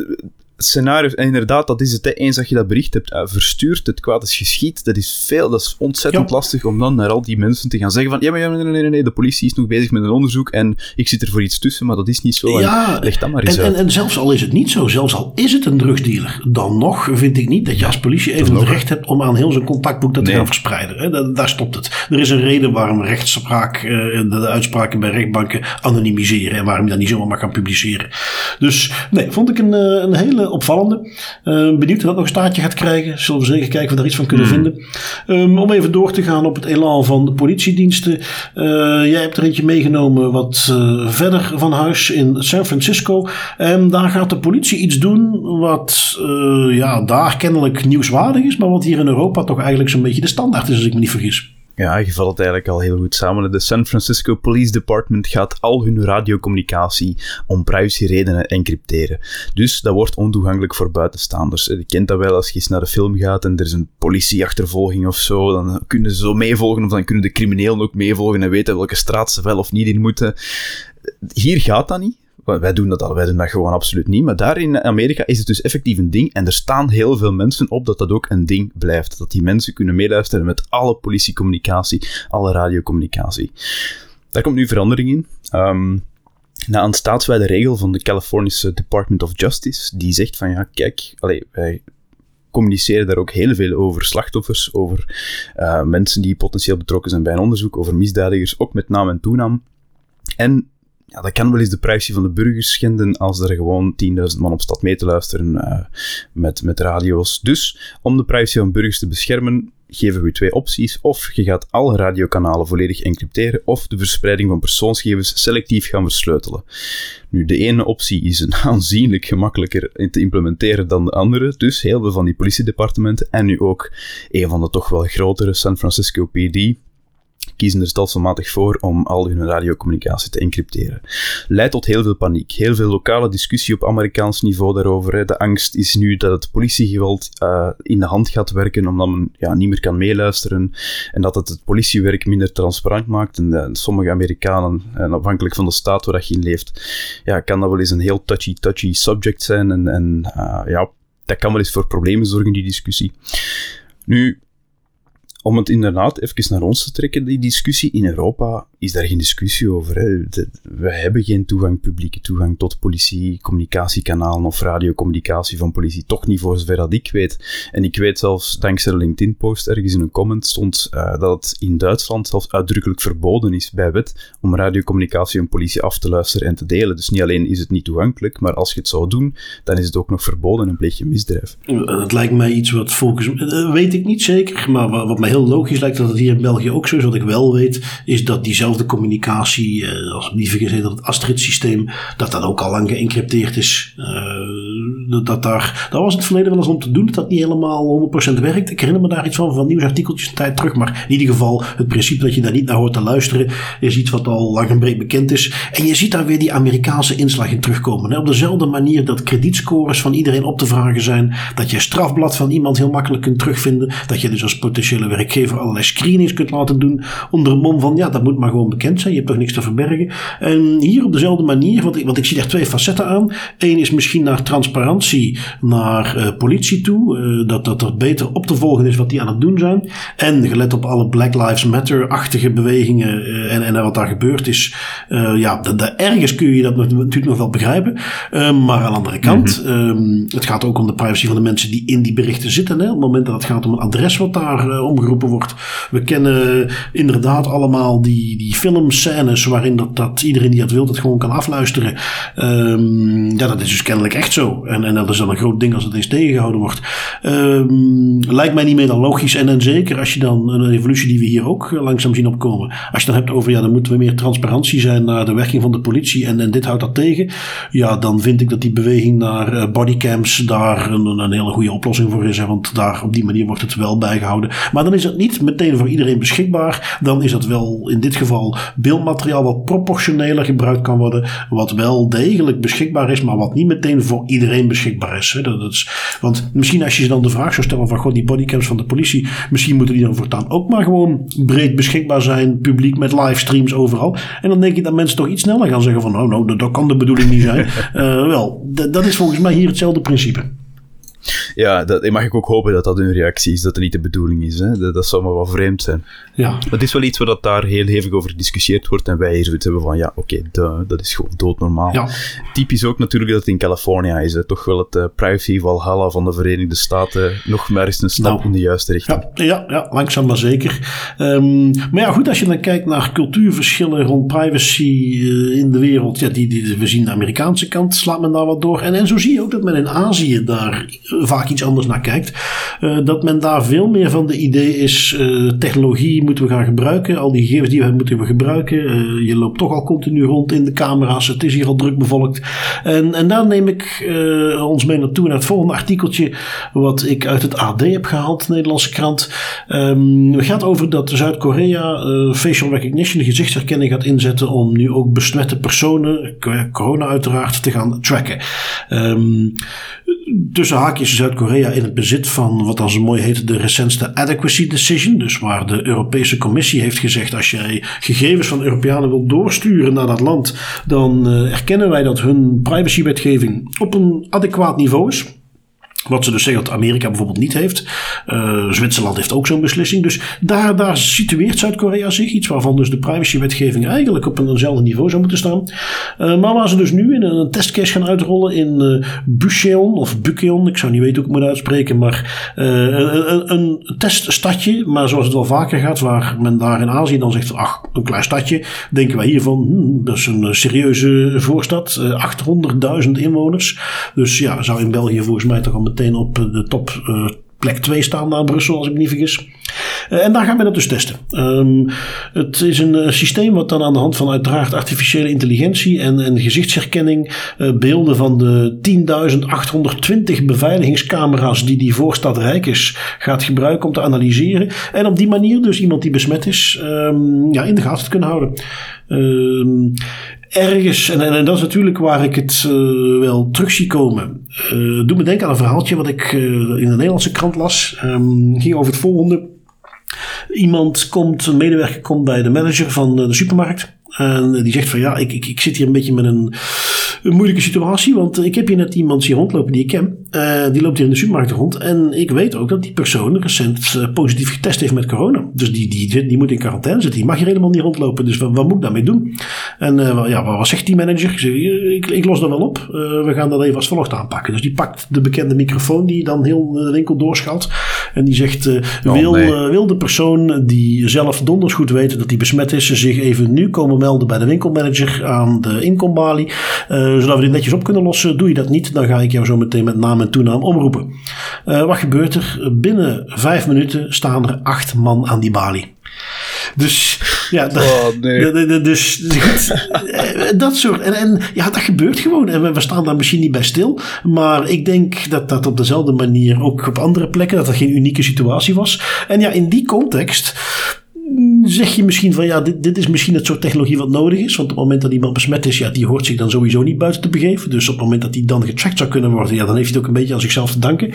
scenario's, en inderdaad, dat is het. Eens dat je dat bericht hebt uh, verstuurd, het kwaad is geschied, dat is veel, dat is ontzettend lastig om dan naar al die mensen te gaan zeggen van, ja, maar ja, nee, nee, nee, nee, de politie is nog bezig met een onderzoek en ik zit er voor iets tussen, maar dat is niet zo. Ja, leg dat maar eens en, uit. En, en, zelfs al is het niet zo, zelfs al is het een drugsdealer, dan nog vind ik niet dat je als politie even het recht hebt om aan heel zijn contactboek dat te gaan verspreiden. Hè? Daar, stopt het. Er is een reden waarom rechtspraak, uh, de, de uitspraken bij rechtbanken anonimiseren en waarom je dat niet zomaar mag gaan publiceren. Dus nee, vond ik een, eh, een hele opvallende. Uh, benieuwd of dat nog een staartje gaat krijgen. Zullen we zeker kijken of we daar iets van kunnen hmm. vinden. Um, om even door te gaan op het elan van de politiediensten. Uh, jij hebt er eentje meegenomen wat uh, verder van huis in San Francisco. En daar gaat de politie iets doen wat ja, daar kennelijk nieuwswaardig is. Maar wat hier in Europa toch eigenlijk zo'n beetje de standaard is als ik me niet vergis. Ja, je valt het eigenlijk al heel goed samen. De San Francisco Police Department gaat al hun radiocommunicatie om privacyredenen encrypteren. Dus dat wordt ontoegankelijk voor buitenstaanders. Je kent dat wel als je eens naar de film gaat en er is een politieachtervolging of zo. Dan kunnen ze zo meevolgen of dan kunnen de criminelen ook meevolgen en weten welke straat ze wel of niet in moeten. Hier gaat dat niet. Wij doen dat al, wij doen dat gewoon absoluut niet. Maar daar in Amerika is het dus effectief een ding. En er staan heel veel mensen op dat dat ook een ding blijft. Dat die mensen kunnen meeluisteren met alle politiecommunicatie, alle radiocommunicatie. Daar komt nu verandering in. Um, na een staatswijde regel van de Californische Department of Justice, die zegt van ja, kijk, wij communiceren daar ook heel veel over slachtoffers, over uh, mensen die potentieel betrokken zijn bij een onderzoek, over misdadigers, ook met naam en toenaam. En ja, dat kan wel eens de privacy van de burgers schenden als er gewoon 10.000 man op stad mee te luisteren uh, met, met radio's. Dus om de privacy van burgers te beschermen, geven we twee opties. Of je gaat alle radiokanalen volledig encrypteren, of de verspreiding van persoonsgegevens selectief gaan versleutelen. Nu, de ene optie is een (laughs) aanzienlijk gemakkelijker te implementeren dan de andere. Dus heel veel van die politiedepartementen en nu ook een van de toch wel grotere San Francisco PD kiezen er stelselmatig voor om al hun radiocommunicatie te encrypteren. Leidt tot heel veel paniek, heel veel lokale discussie op Amerikaans niveau daarover. De angst is nu dat het politiegeweld uh, in de hand gaat werken, omdat men ja, niet meer kan meeluisteren en dat het het politiewerk minder transparant maakt. En, uh, sommige Amerikanen, en afhankelijk van de staat waar leeft, ja, kan dat wel eens een heel touchy-touchy subject zijn en, en ja, dat kan wel eens voor problemen zorgen, die discussie. Nu, om het inderdaad even naar ons te trekken, die discussie. In Europa is daar geen discussie over. Hè. we hebben geen toegang, publieke toegang tot politie, communicatiekanalen of radiocommunicatie van politie. Toch niet voor zover dat ik weet. En ik weet zelfs, dankzij de LinkedIn-post, ergens in een comment stond uh, dat het in Duitsland zelfs uitdrukkelijk verboden is bij wet om radiocommunicatie en politie af te luisteren en te delen. Dus niet alleen is het niet toegankelijk, maar als je het zou doen, dan is het ook nog verboden en pleeg je misdrijf. Het lijkt mij iets wat volgens... Uh, weet ik niet zeker, maar wat mij heel logisch lijkt dat het hier in België ook zo is. Wat ik wel weet, is dat diezelfde communicatie, uh, als ik niet vergis dat het Astrid-systeem, dat dat ook al lang geëncrypteerd is. Uh, Dat, daar, dat was het verleden wel eens om te doen, dat dat niet helemaal 100% werkt. Ik herinner me daar iets van, van nieuwsartikeltjes een tijd terug. Maar in ieder geval, het principe dat je daar niet naar hoort te luisteren, is iets wat al lang en breed bekend is. En je ziet daar weer die Amerikaanse inslag in terugkomen. Hè? Op dezelfde manier dat kredietscores van iedereen op te vragen zijn. Dat je strafblad van iemand heel makkelijk kunt terugvinden. Dat je dus als potentiële werkgever allerlei screenings kunt laten doen. Onder een mom van, ja, dat moet maar gewoon bekend zijn. Je hebt toch niks te verbergen. En hier op dezelfde manier, want ik, want ik zie daar twee facetten aan. Eén is misschien naar transparantie, naar uh, politie toe. Uh, dat, dat er beter op te volgen is wat die aan het doen zijn. En gelet op alle Black Lives Matter-achtige bewegingen uh, en, en wat daar gebeurd is. ja, de, de, ergens kun je dat natuurlijk nog wel begrijpen. maar aan de andere kant, mm -hmm. het gaat ook om de privacy van de mensen die in die berichten zitten. Hè? Op het moment dat het gaat om een adres wat daar omgeroepen wordt. We kennen inderdaad allemaal die, die filmscènes waarin dat, dat iedereen die dat wil dat gewoon kan afluisteren. Um, ja, dat is dus kennelijk echt zo. En, en dat is dan een groot ding als het eens tegengehouden wordt. Um, lijkt mij niet meer dan logisch. En, en zeker als je dan een evolutie die we hier ook langzaam zien opkomen. Als je dan hebt over, ja, dan moeten we meer transparantie zijn naar de werking van de politie. En, en dit houdt dat tegen. Ja, dan vind ik dat die beweging naar bodycams daar een, een hele goede oplossing voor is. Want daar op die manier wordt het wel bijgehouden. Maar dan is het niet meteen voor iedereen beschikbaar. Dan is dat wel in dit geval beeldmateriaal wat proportioneler gebruikt kan worden. Wat wel degelijk beschikbaar is, maar wat niet meteen voor iedereen beschikbaar is. Hè. Dat is want misschien als je dan de vraag zou stellen van god, die bodycams van de politie, misschien moeten die dan voortaan ook maar gewoon breed beschikbaar zijn, publiek met livestreams overal. En dan denk ik dat mensen toch iets sneller gaan zeggen van oh nou, dat kan de bedoeling niet zijn. uh, (laughs) wel, dat is volgens mij hier hetzelfde principe. Ja, dat mag ik ook hopen dat dat een reactie is, dat het niet de bedoeling is. Hè? Dat, dat zou maar wel vreemd zijn. Ja. Het is wel iets waar dat daar heel hevig over gediscussieerd wordt en wij hier zoiets hebben van, ja, oké, okay, dat is gewoon doodnormaal. Ja. Typisch ook natuurlijk dat het in Californië is. Hè? Toch wel het uh, privacy valhalla van de Verenigde Staten nog maar eens een stap nou, in de juiste richting. Ja, ja, ja langzaam maar zeker. Um, maar ja, goed, als je dan kijkt naar cultuurverschillen rond privacy uh, in de wereld, ja, die, die, we zien de Amerikaanse kant, slaat men daar wat door. En, en zo zie je ook dat men in Azië daar vaak iets anders naar kijkt. Uh, dat men daar veel meer van de idee is, uh, technologie moeten we gaan gebruiken. Al die gegevens die we hebben moeten we gebruiken. Uh, je loopt toch al continu rond in de camera's. Het is hier al druk bevolkt. En, en daar neem ik ons mee naartoe naar het volgende artikeltje. Wat ik uit het AD heb gehaald, de Nederlandse krant. Um, het gaat over dat Zuid-Korea facial recognition, gezichtsherkenning gaat inzetten om nu ook besmette personen, corona uiteraard, te gaan tracken. Um, tussen haakjes Zuid-Korea in het bezit van wat dan zo mooi heet de recentste adequacy decision. Dus waar de Europese Commissie heeft gezegd als jij gegevens van Europeanen wilt doorsturen naar dat land, dan uh, erkennen wij dat hun privacywetgeving op een adequaat niveau is. Wat ze dus zeggen dat Amerika bijvoorbeeld niet heeft. Uh, Zwitserland heeft ook zo'n beslissing. Dus daar, daar situeert Zuid-Korea zich. Iets waarvan dus de privacywetgeving eigenlijk op eenzelfde niveau zou moeten staan. Uh, maar waar ze dus nu in een testcase gaan uitrollen in uh, Bucheon of Bucheon. Ik zou niet weten hoe ik moet uitspreken. Maar een, een teststadje. Maar zoals het wel vaker gaat. Waar men daar in Azië dan zegt. Ach, een klein stadje. Denken wij hiervan. Hmm, dat is een serieuze voorstad. 800.000 inwoners. Dus ja, zou in België volgens mij toch al meteen op de top uh, plek 2 staan naar Brussel, als ik niet vergis. Uh, en daar gaan we dat dus testen. Um, het is een systeem wat dan aan de hand van uiteraard artificiële intelligentie en, en gezichtsherkenning beelden van de 10.820 beveiligingscamera's die die voorstad Rijk is gaat gebruiken om te analyseren. En op die manier dus iemand die besmet is um, ja, in de gaten te kunnen houden. Um, ergens, en, en, dat is natuurlijk waar ik het wel terug zie komen. Doe me denken aan een verhaaltje wat ik uh, in de Nederlandse krant las. Um, ging over het volgende. Iemand komt, een medewerker komt bij de manager van de supermarkt. En die zegt van ja, ik, ik, ik zit hier een beetje met een een moeilijke situatie. Want ik heb hier net iemand zien rondlopen die ik ken. Uh, die loopt hier in de supermarkt rond. En ik weet ook dat die persoon recent uh, positief getest heeft met corona. Dus die, die, die moet in quarantaine zitten. Die mag hier helemaal niet rondlopen. Dus wat, wat moet ik daarmee doen? En uh, ja, wat zegt die manager? Ik, zeg, ik, ik los dat wel op. we gaan dat even als volgt aanpakken. Dus die pakt de bekende microfoon die dan heel de winkel doorschaalt. En die zegt, oh, wil, nee. wil de persoon die zelf donders goed weet dat hij besmet is, zich even nu komen melden bij de winkelmanager aan de inkombalie. Zodat we dit netjes op kunnen lossen. Doe je dat niet, dan ga ik jou zo meteen met naam en toenaam omroepen. Uh, wat gebeurt er? Binnen vijf minuten staan er acht man aan die balie. Dus Ja, dat, (laughs) oh, nee. dus goed, dat soort. En, en ja, dat gebeurt gewoon. En we, we, staan daar misschien niet bij stil. Maar ik denk dat dat op dezelfde manier ook op andere plekken, dat dat geen unieke situatie was. En ja, in die context zeg je misschien van ja, dit, dit is misschien het soort technologie wat nodig is. Want op het moment dat iemand besmet is, ja, die hoort zich dan sowieso niet buiten te begeven. Dus op het moment dat die dan getracked zou kunnen worden, ja, dan heeft hij het ook een beetje aan zichzelf te danken.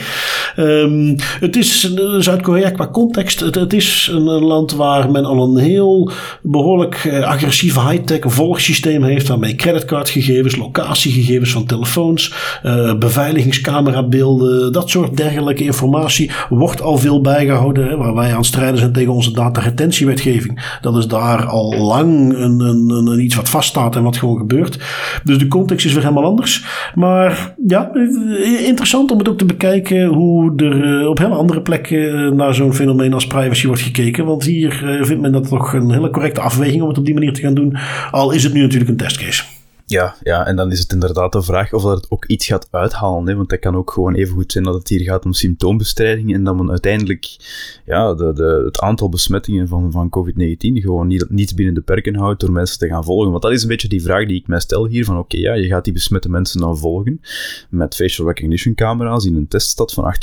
Um, het is eh, Zuid-Korea qua context. Het, het, is een, land waar men al een heel behoorlijk uh, agressief high-tech volgsysteem heeft. Waarmee creditcardgegevens, locatiegegevens van telefoons, uh, beveiligingscamerabeelden, dat soort dergelijke informatie wordt al veel bijgehouden. Hè, waar wij aan strijden zijn tegen onze dataretentiewetgeving dat is daar al lang een, een, een, iets wat vaststaat en wat gewoon gebeurt. Dus de context is weer helemaal anders. Maar ja, interessant om het ook te bekijken hoe er eh, op hele andere plekken naar zo'n fenomeen als privacy wordt gekeken. Want hier eh, vindt men dat toch een hele correcte afweging om het op die manier te gaan doen. Al is het nu natuurlijk een testcase. Ja, ja, en dan is het inderdaad de vraag of dat het ook iets gaat uithalen. Hè? Want dat kan ook gewoon even goed zijn dat het hier gaat om symptoombestrijding en dat men uiteindelijk ja, de, de, het aantal besmettingen van, van COVID-19 gewoon niet, niet binnen de perken houdt door mensen te gaan volgen. Want dat is een beetje die vraag die ik mij stel hier: van oké, ja, je gaat die besmette mensen dan volgen met facial recognition camera's in een teststad van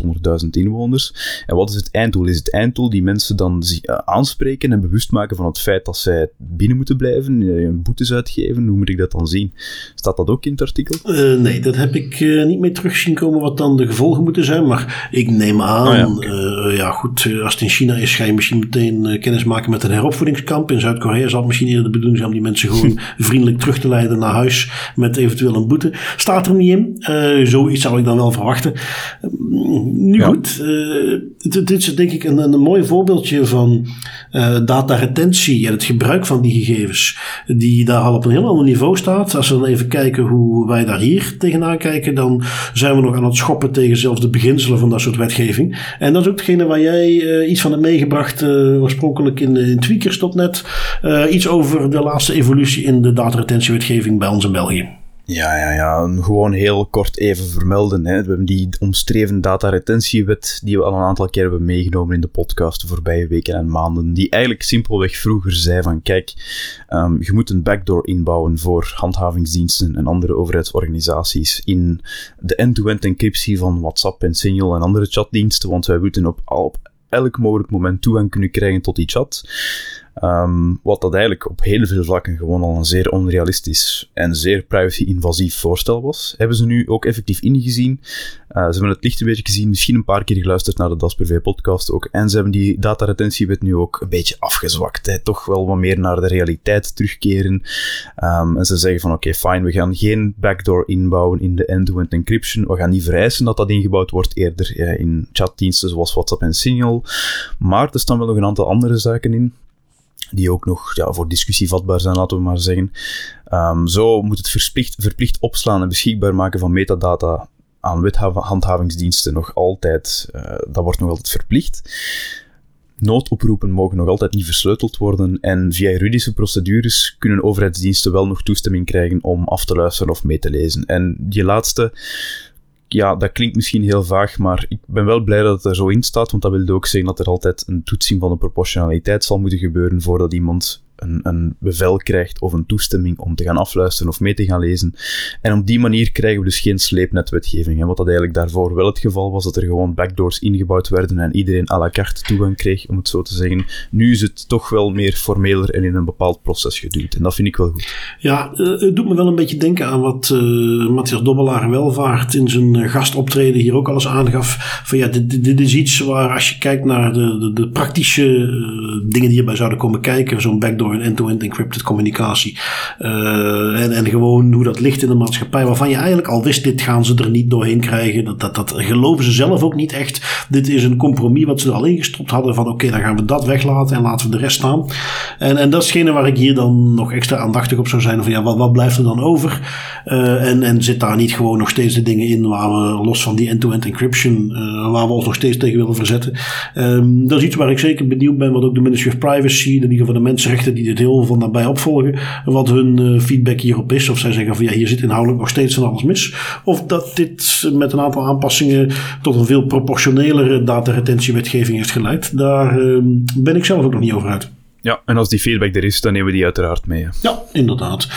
800.000 inwoners. En wat is het einddoel? Is het einddoel die mensen dan uh, aanspreken en bewust maken van het feit dat zij binnen moeten blijven, uh, boetes uitgeven? Hoe moet ik dat dan zien? Staat dat ook in het artikel? Uh, nee, dat heb ik uh, niet meer terug zien komen wat dan de gevolgen moeten zijn. Maar ik neem aan, oh ja, uh, ja, goed, als het in China is, ga je misschien meteen kennis maken met een heropvoedingskamp. In Zuid-Korea zal het misschien eerder de bedoeling zijn om die mensen gewoon (laughs) vriendelijk terug te leiden naar huis met eventueel een boete. Staat er niet in. zoiets zou ik dan wel verwachten. nu goed, dit is denk ik een, een mooi voorbeeldje van dataretentie en het gebruik van die gegevens. Die daar al op een heel ander niveau staat. Als we dan even kijken hoe wij daar hier tegenaan kijken, dan zijn we nog aan het schoppen tegen zelfs de beginselen van dat soort wetgeving. En dat is ook hetgene waar jij uh, iets van hebt meegebracht, uh, oorspronkelijk in, in Tweakers.net. Uh, iets over de laatste evolutie in de dataretentiewetgeving bij ons in België. Ja, ja, ja. Gewoon heel kort even vermelden. Hè. We hebben die omstreven dataretentiewet die we al een aantal keer hebben meegenomen in de podcast de voorbije weken en maanden. Die eigenlijk simpelweg vroeger zei van kijk, um, je moet een backdoor inbouwen voor handhavingsdiensten en andere overheidsorganisaties in de end-to-end encryptie van WhatsApp en Signal en andere chatdiensten, want wij moeten op, op elk mogelijk moment toegang kunnen krijgen tot die chat. Um, wat dat eigenlijk op heel veel vlakken gewoon al een zeer onrealistisch en zeer privacy-invasief voorstel was, hebben ze nu ook effectief ingezien. Uh, ze hebben het licht een beetje gezien, misschien een paar keer geluisterd naar de Dasper V-podcast ook. En ze hebben die dataretentiewet nu ook een beetje afgezwakt. Hè. Toch wel wat meer naar de realiteit terugkeren. Um, en ze zeggen van oké, okay, fine, we gaan geen backdoor inbouwen in de end-to-end encryption. We gaan niet vereisen dat dat ingebouwd wordt eerder ja, in chatdiensten zoals WhatsApp en Signal. Maar er staan wel nog een aantal andere zaken in die ook nog ja, voor discussie vatbaar zijn, laten we maar zeggen. Um, zo moet het verplicht, verplicht opslaan en beschikbaar maken van metadata aan wethandhavingsdiensten nog altijd, uh, dat wordt nog altijd verplicht. Noodoproepen mogen nog altijd niet versleuteld worden en via juridische procedures kunnen overheidsdiensten wel nog toestemming krijgen om af te luisteren of mee te lezen. En die laatste, ja, dat klinkt misschien heel vaag, maar ik ben wel blij dat het er zo in staat, want dat wil ook zeggen dat er altijd een toetsing van de proportionaliteit zal moeten gebeuren voordat iemand een, bevel krijgt of een toestemming om te gaan afluisteren of mee te gaan lezen. En op die manier krijgen we dus geen sleepnetwetgeving. Hè, wat dat eigenlijk daarvoor wel het geval was, dat er gewoon backdoors ingebouwd werden en iedereen à la carte toegang kreeg, om het zo te zeggen. Nu is het toch wel meer formeler en in een bepaald proces geduwd. En dat vind ik wel goed. Ja, eh, het doet me wel een beetje denken aan wat uh, Matthias Dobbelaar Welvaart in zijn eh, gastoptreden hier ook al eens aangaf. Van ja, dit, is iets waar als je kijkt naar de, de, de praktische dingen die hierbij zouden komen kijken, zo'n backdoor een end-to-end encrypted communicatie. Uh, en, en gewoon hoe dat ligt in de maatschappij, waarvan je eigenlijk al wist, dit gaan ze er niet doorheen krijgen. Dat, dat, dat geloven ze zelf ook niet echt. Dit is een compromis wat ze er al ingestopt hadden van oké, dan gaan we dat weglaten en laten we de rest staan. En, en dat is waar ik hier dan nog extra aandachtig op zou zijn. Van ja, wat, wat blijft er dan over? Uh, en, en zit daar niet gewoon nog steeds de dingen in waar we los van die end-to-end encryption, uh, waar we ons nog steeds tegen willen verzetten. Um, dat is iets waar ik zeker benieuwd ben, wat ook de Ministry of Privacy, de Liga van de Mensenrechten, die dit heel van nabij opvolgen, wat hun uh, feedback hierop is. Of zij zeggen van ja, hier zit inhoudelijk nog steeds van alles mis. Of dat dit met een aantal aanpassingen tot een veel proportionelere dataretentiewetgeving heeft geleid. Daar uh, ben ik zelf ook nog niet over uit. Ja, en als die feedback er is, dan nemen we die uiteraard mee. Ja, inderdaad.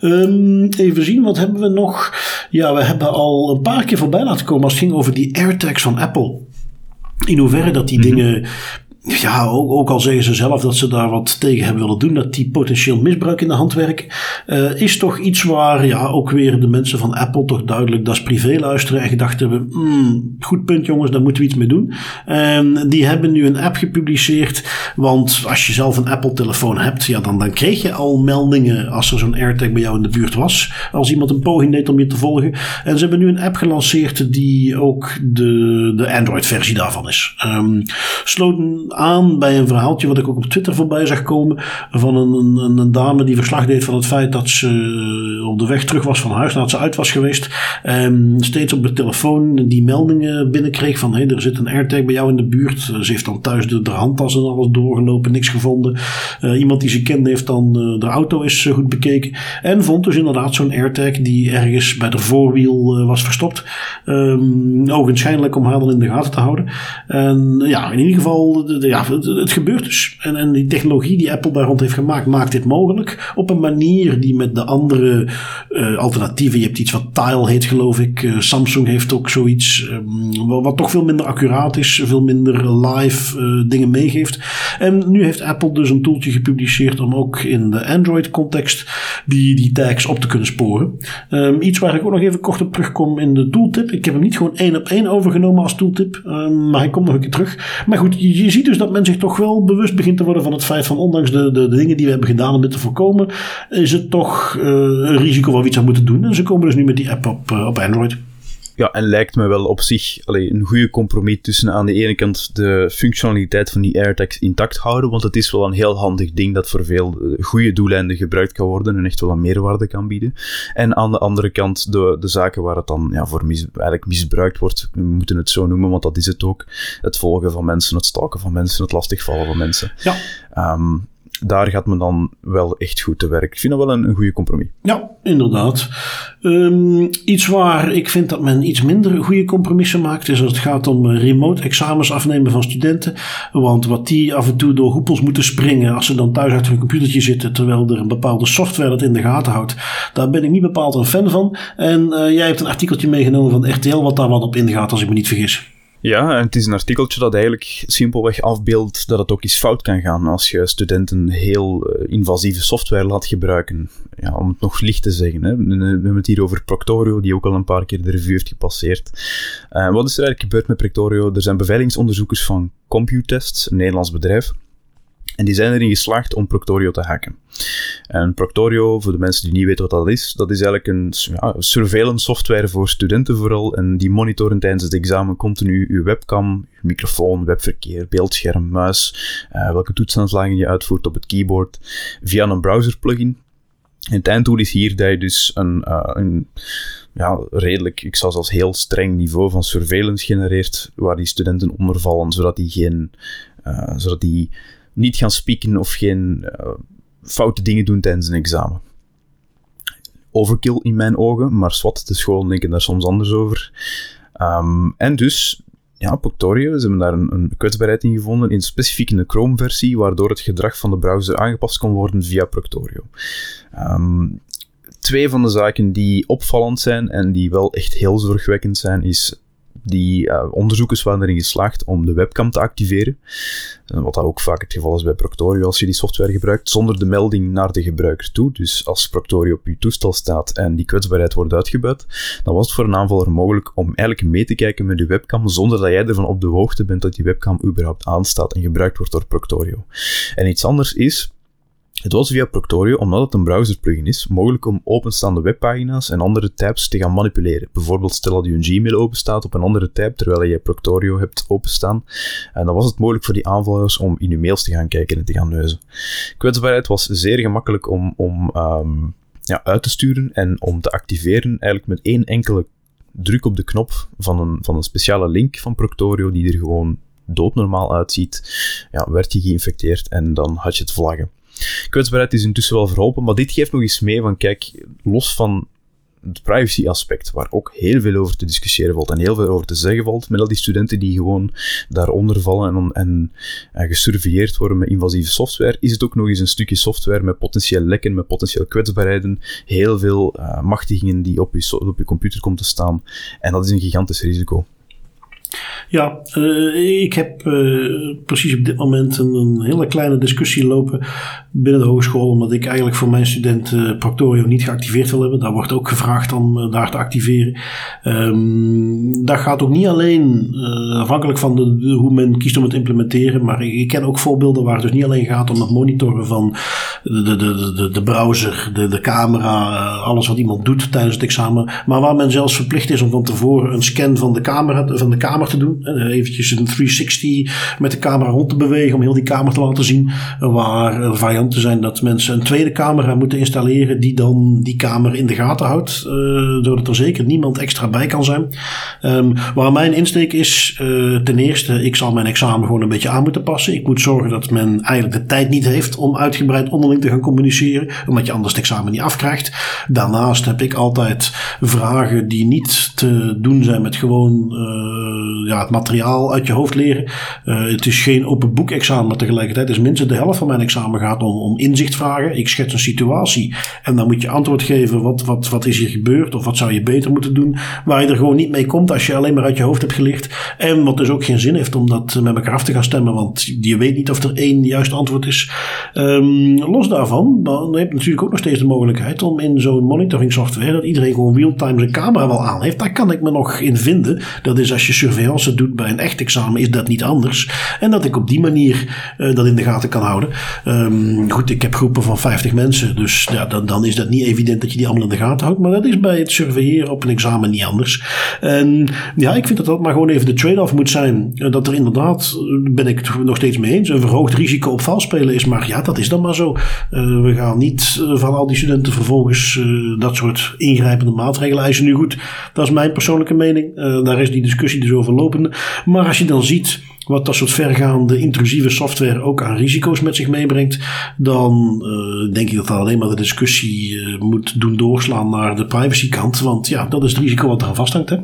Um, even zien, wat hebben we nog? Ja, we hebben al een paar keer voorbij laten komen als het ging over die AirTags van Apple. In hoeverre dat die mhm. dingen ja, ook, al zeggen ze zelf dat ze daar wat tegen hebben willen doen, dat die potentieel misbruik in de hand werken, uh, is toch iets waar ja, ook weer de mensen van Apple toch duidelijk dat is privé luisteren en gedacht hebben, hmm, goed punt jongens, daar moeten we iets mee doen. En die hebben nu een app gepubliceerd, want als je zelf een Apple telefoon hebt, ja, dan, dan kreeg je al meldingen als er zo'n AirTag bij jou in de buurt was, als iemand een poging deed om je te volgen. En ze hebben nu een app gelanceerd die ook de, de Android versie daarvan is. Um, sloten aan bij een verhaaltje wat ik ook op Twitter voorbij zag komen. Van een, een, een dame die verslag deed van het feit dat ze eh, op de weg terug was van huis nadat ze uit was geweest. En steeds op de telefoon die meldingen binnenkreeg van hé, er zit een AirTag bij jou in de buurt. Ze heeft dan thuis de, handtas en alles doorgelopen, niks gevonden. Uh, iemand die ze kende heeft dan de auto is goed bekeken. En vond dus inderdaad zo'n AirTag die ergens bij de voorwiel was verstopt. Um, om haar dan in de gaten te houden. En ja, in ieder geval, ja, het, gebeurt dus. En, en die technologie die Apple daar rond heeft gemaakt, maakt dit mogelijk. Op een manier die met de andere uh, alternatieven. Je hebt iets wat Tile heet, geloof ik. Uh, Samsung heeft ook zoiets. Um, wat, toch veel minder accuraat is. Veel minder live uh, dingen meegeeft. En nu heeft Apple dus een toeltje gepubliceerd om ook in de Android-context die, die tags op te kunnen sporen. Um, iets waar ik ook nog even kort op terugkom in de tooltip. Ik heb hem niet gewoon één op één overgenomen als tooltip. Um, maar hij komt nog een keer terug. Maar goed, je, je ziet dus dat men zich toch wel bewust begint te worden van het feit van ondanks de, de, de dingen die we hebben gedaan om dit te voorkomen, is het toch uh, een risico waar we iets aan moeten doen. En ze komen dus nu met die app op, uh, op Android. Ja, en lijkt me wel op zich allee, een goede compromis tussen aan de ene kant de functionaliteit van die AirTags intact houden, want het is wel een heel handig ding dat voor veel eh, goede doeleinden gebruikt kan worden en echt wel een meerwaarde kan bieden. En aan de andere kant de, de zaken waar het dan ja, voor mis, eigenlijk misbruikt wordt, we moeten het zo noemen, want dat is het ook. Het volgen van mensen, het stalken van mensen, het lastigvallen van mensen. Ja. Um, daar gaat men dan wel echt goed te werk. Ik vind dat wel een, goede compromis. Ja, inderdaad. Um, iets waar ik vind dat men iets minder goede compromissen maakt, is als het gaat om eh, remote examens afnemen van studenten. Want wat die af en toe door hoepels moeten springen als ze dan thuis achter een computertje zitten, terwijl er een bepaalde software dat in de gaten houdt, daar ben ik niet bepaald een fan van. En uh, jij hebt een artikeltje meegenomen van RTL wat daar wat op ingaat, als ik me niet vergis. Ja, en het is een artikeltje dat eigenlijk simpelweg afbeeldt dat het ook eens fout kan gaan als je studenten heel uh, invasieve software laat gebruiken. Ja, om het nog licht te zeggen. Hè. We hebben het hier over Proctorio, die ook al een paar keer de review heeft gepasseerd. Uh, wat is er eigenlijk gebeurd met Proctorio? Er zijn beveiligingsonderzoekers van Computest, een Nederlands bedrijf, en die zijn erin geslaagd om Proctorio te hacken. En Proctorio, voor de mensen die niet weten wat dat is, dat is eigenlijk een ja, surveillance software voor studenten vooral. En die monitoren tijdens het examen continu uw webcam, microfoon, webverkeer, beeldscherm, muis, uh, welke toetsaanslagen je uitvoert op het keyboard, via een browser plugin. En het einddoel is hier dat je dus een, uh, een ja, redelijk, ik zou zelfs heel streng niveau van surveillance genereert, waar die studenten onder vallen, zodat die geen, uh, zodat die niet gaan spieken of geen uh, foute dingen doen tijdens een examen. Overkill in mijn ogen, maar swat, de scholen denken daar soms anders over. Um, en dus, ja, Poctorio, ze hebben daar een, een kwetsbaarheid in gevonden, in specifiek in de Chrome-versie, waardoor het gedrag van de browser aangepast kon worden via Proctorio. Um, twee van de zaken die opvallend zijn en die wel echt heel zorgwekkend zijn, is die uh, onderzoekers waren erin geslaagd om de webcam te activeren. Eh, wat dat ook vaak het geval is bij Proctorio als je die software gebruikt, zonder de melding naar de gebruiker toe. Dus als Proctorio op je toestel staat en die kwetsbaarheid wordt uitgebuit, dan was het voor een aanvaller mogelijk om eigenlijk mee te kijken met de webcam zonder dat jij ervan op de hoogte bent dat die webcam überhaupt aanstaat en gebruikt wordt door Proctorio. En iets anders is, het was via Proctorio, omdat het een browser-plugin is, mogelijk om openstaande webpagina's en andere tabs te gaan manipuleren. Bijvoorbeeld stel dat je een Gmail openstaat op een andere tab, terwijl je Proctorio hebt openstaan. En dan was het mogelijk voor die aanvallers om in je mails te gaan kijken en te gaan neuzen. Kwetsbaarheid was zeer gemakkelijk om, om um, ja, uit te sturen en om te activeren, eigenlijk met één enkele druk op de knop van een, van een speciale link van Proctorio, die er gewoon doodnormaal uitziet, ja, werd je geïnfecteerd en dan had je het vlaggen. Kwetsbaarheid is intussen wel verholpen, maar dit geeft nog eens mee van, kijk, los van het privacy aspect, waar ook heel veel over te discussiëren valt en heel veel over te zeggen valt, met al die studenten die gewoon daaronder vallen en, en, en gesurveilleerd worden met invasieve software, is het ook nog eens een stukje software met potentieel lekken, met potentieel kwetsbaarheden, heel veel uh, machtigingen die op je, op je computer komen te staan. En dat is een gigantisch risico. Ja, uh, ik heb uh, precies op dit moment een, hele kleine discussie lopen binnen de hogeschool, omdat ik eigenlijk voor mijn studenten uh, Proctorio niet geactiveerd wil hebben. Daar wordt ook gevraagd om daar te activeren. Um, dat gaat ook niet alleen afhankelijk van de, hoe men kiest om het te implementeren, maar ik, ik, ken ook voorbeelden waar het dus niet alleen gaat om het monitoren van de, de, de, de, browser, de, de camera, alles wat iemand doet tijdens het examen, maar waar men zelfs verplicht is om van tevoren een scan van de camera, van de kamer te doen. Eventjes een 360 met de camera rond te bewegen om heel die kamer te laten zien. Waar er varianten zijn dat mensen een tweede camera moeten installeren die dan die kamer in de gaten houdt. Doordat er zeker niemand extra bij kan zijn. Um, waar mijn insteek is, ten eerste, ik zal mijn examen gewoon een beetje aan moeten passen. Ik moet zorgen dat men eigenlijk de tijd niet heeft om uitgebreid onderling te gaan communiceren. Omdat je anders het examen niet afkrijgt. Daarnaast heb ik altijd vragen die niet te doen zijn met gewoon uh, ja, het materiaal uit je hoofd leren. Uh, het is geen open boek examen, maar tegelijkertijd is minstens de helft van mijn examen gaat om, om inzichtvragen. Ik schets een situatie en dan moet je antwoord geven. Wat, wat, wat is hier gebeurd of wat zou je beter moeten doen? Waar je er gewoon niet mee komt als je alleen maar uit je hoofd hebt geleerd. En wat dus ook geen zin heeft om dat met elkaar af te gaan stemmen, want je weet niet of er één juist antwoord is. Um, los daarvan, dan heb je natuurlijk ook nog steeds de mogelijkheid om in zo'n monitoring software dat iedereen gewoon real-time zijn camera wel aan heeft. Daar kan ik me nog in vinden. Dat is als je surveillance doet bij een echt examen, is dat niet anders. En dat ik op die manier uh, dat in de gaten kan houden. Um, goed, ik heb groepen van 50 mensen, dus ja, dan, dan is dat niet evident dat je die allemaal in de gaten houdt. Maar dat is bij het surveilleren op een examen niet anders. En ja, ik vind dat dat maar gewoon even de trade-off moet zijn. Dat er inderdaad, ben ik het nog steeds mee eens, een verhoogd risico op valspelen is. Maar ja, dat is dan maar zo. Uh, we gaan niet uh, van al die studenten vervolgens uh, dat soort ingrijpende maatregelen eisen. Nu goed, dat is mijn persoonlijke mening. daar is die discussie dus over lopende. Maar als je dan ziet wat dat soort vergaande intrusieve software ook aan risico's met zich meebrengt, dan denk ik dat dat alleen maar de discussie moet doen doorslaan naar de privacykant. Want ja, dat is het risico wat eraan vasthangt. Hè?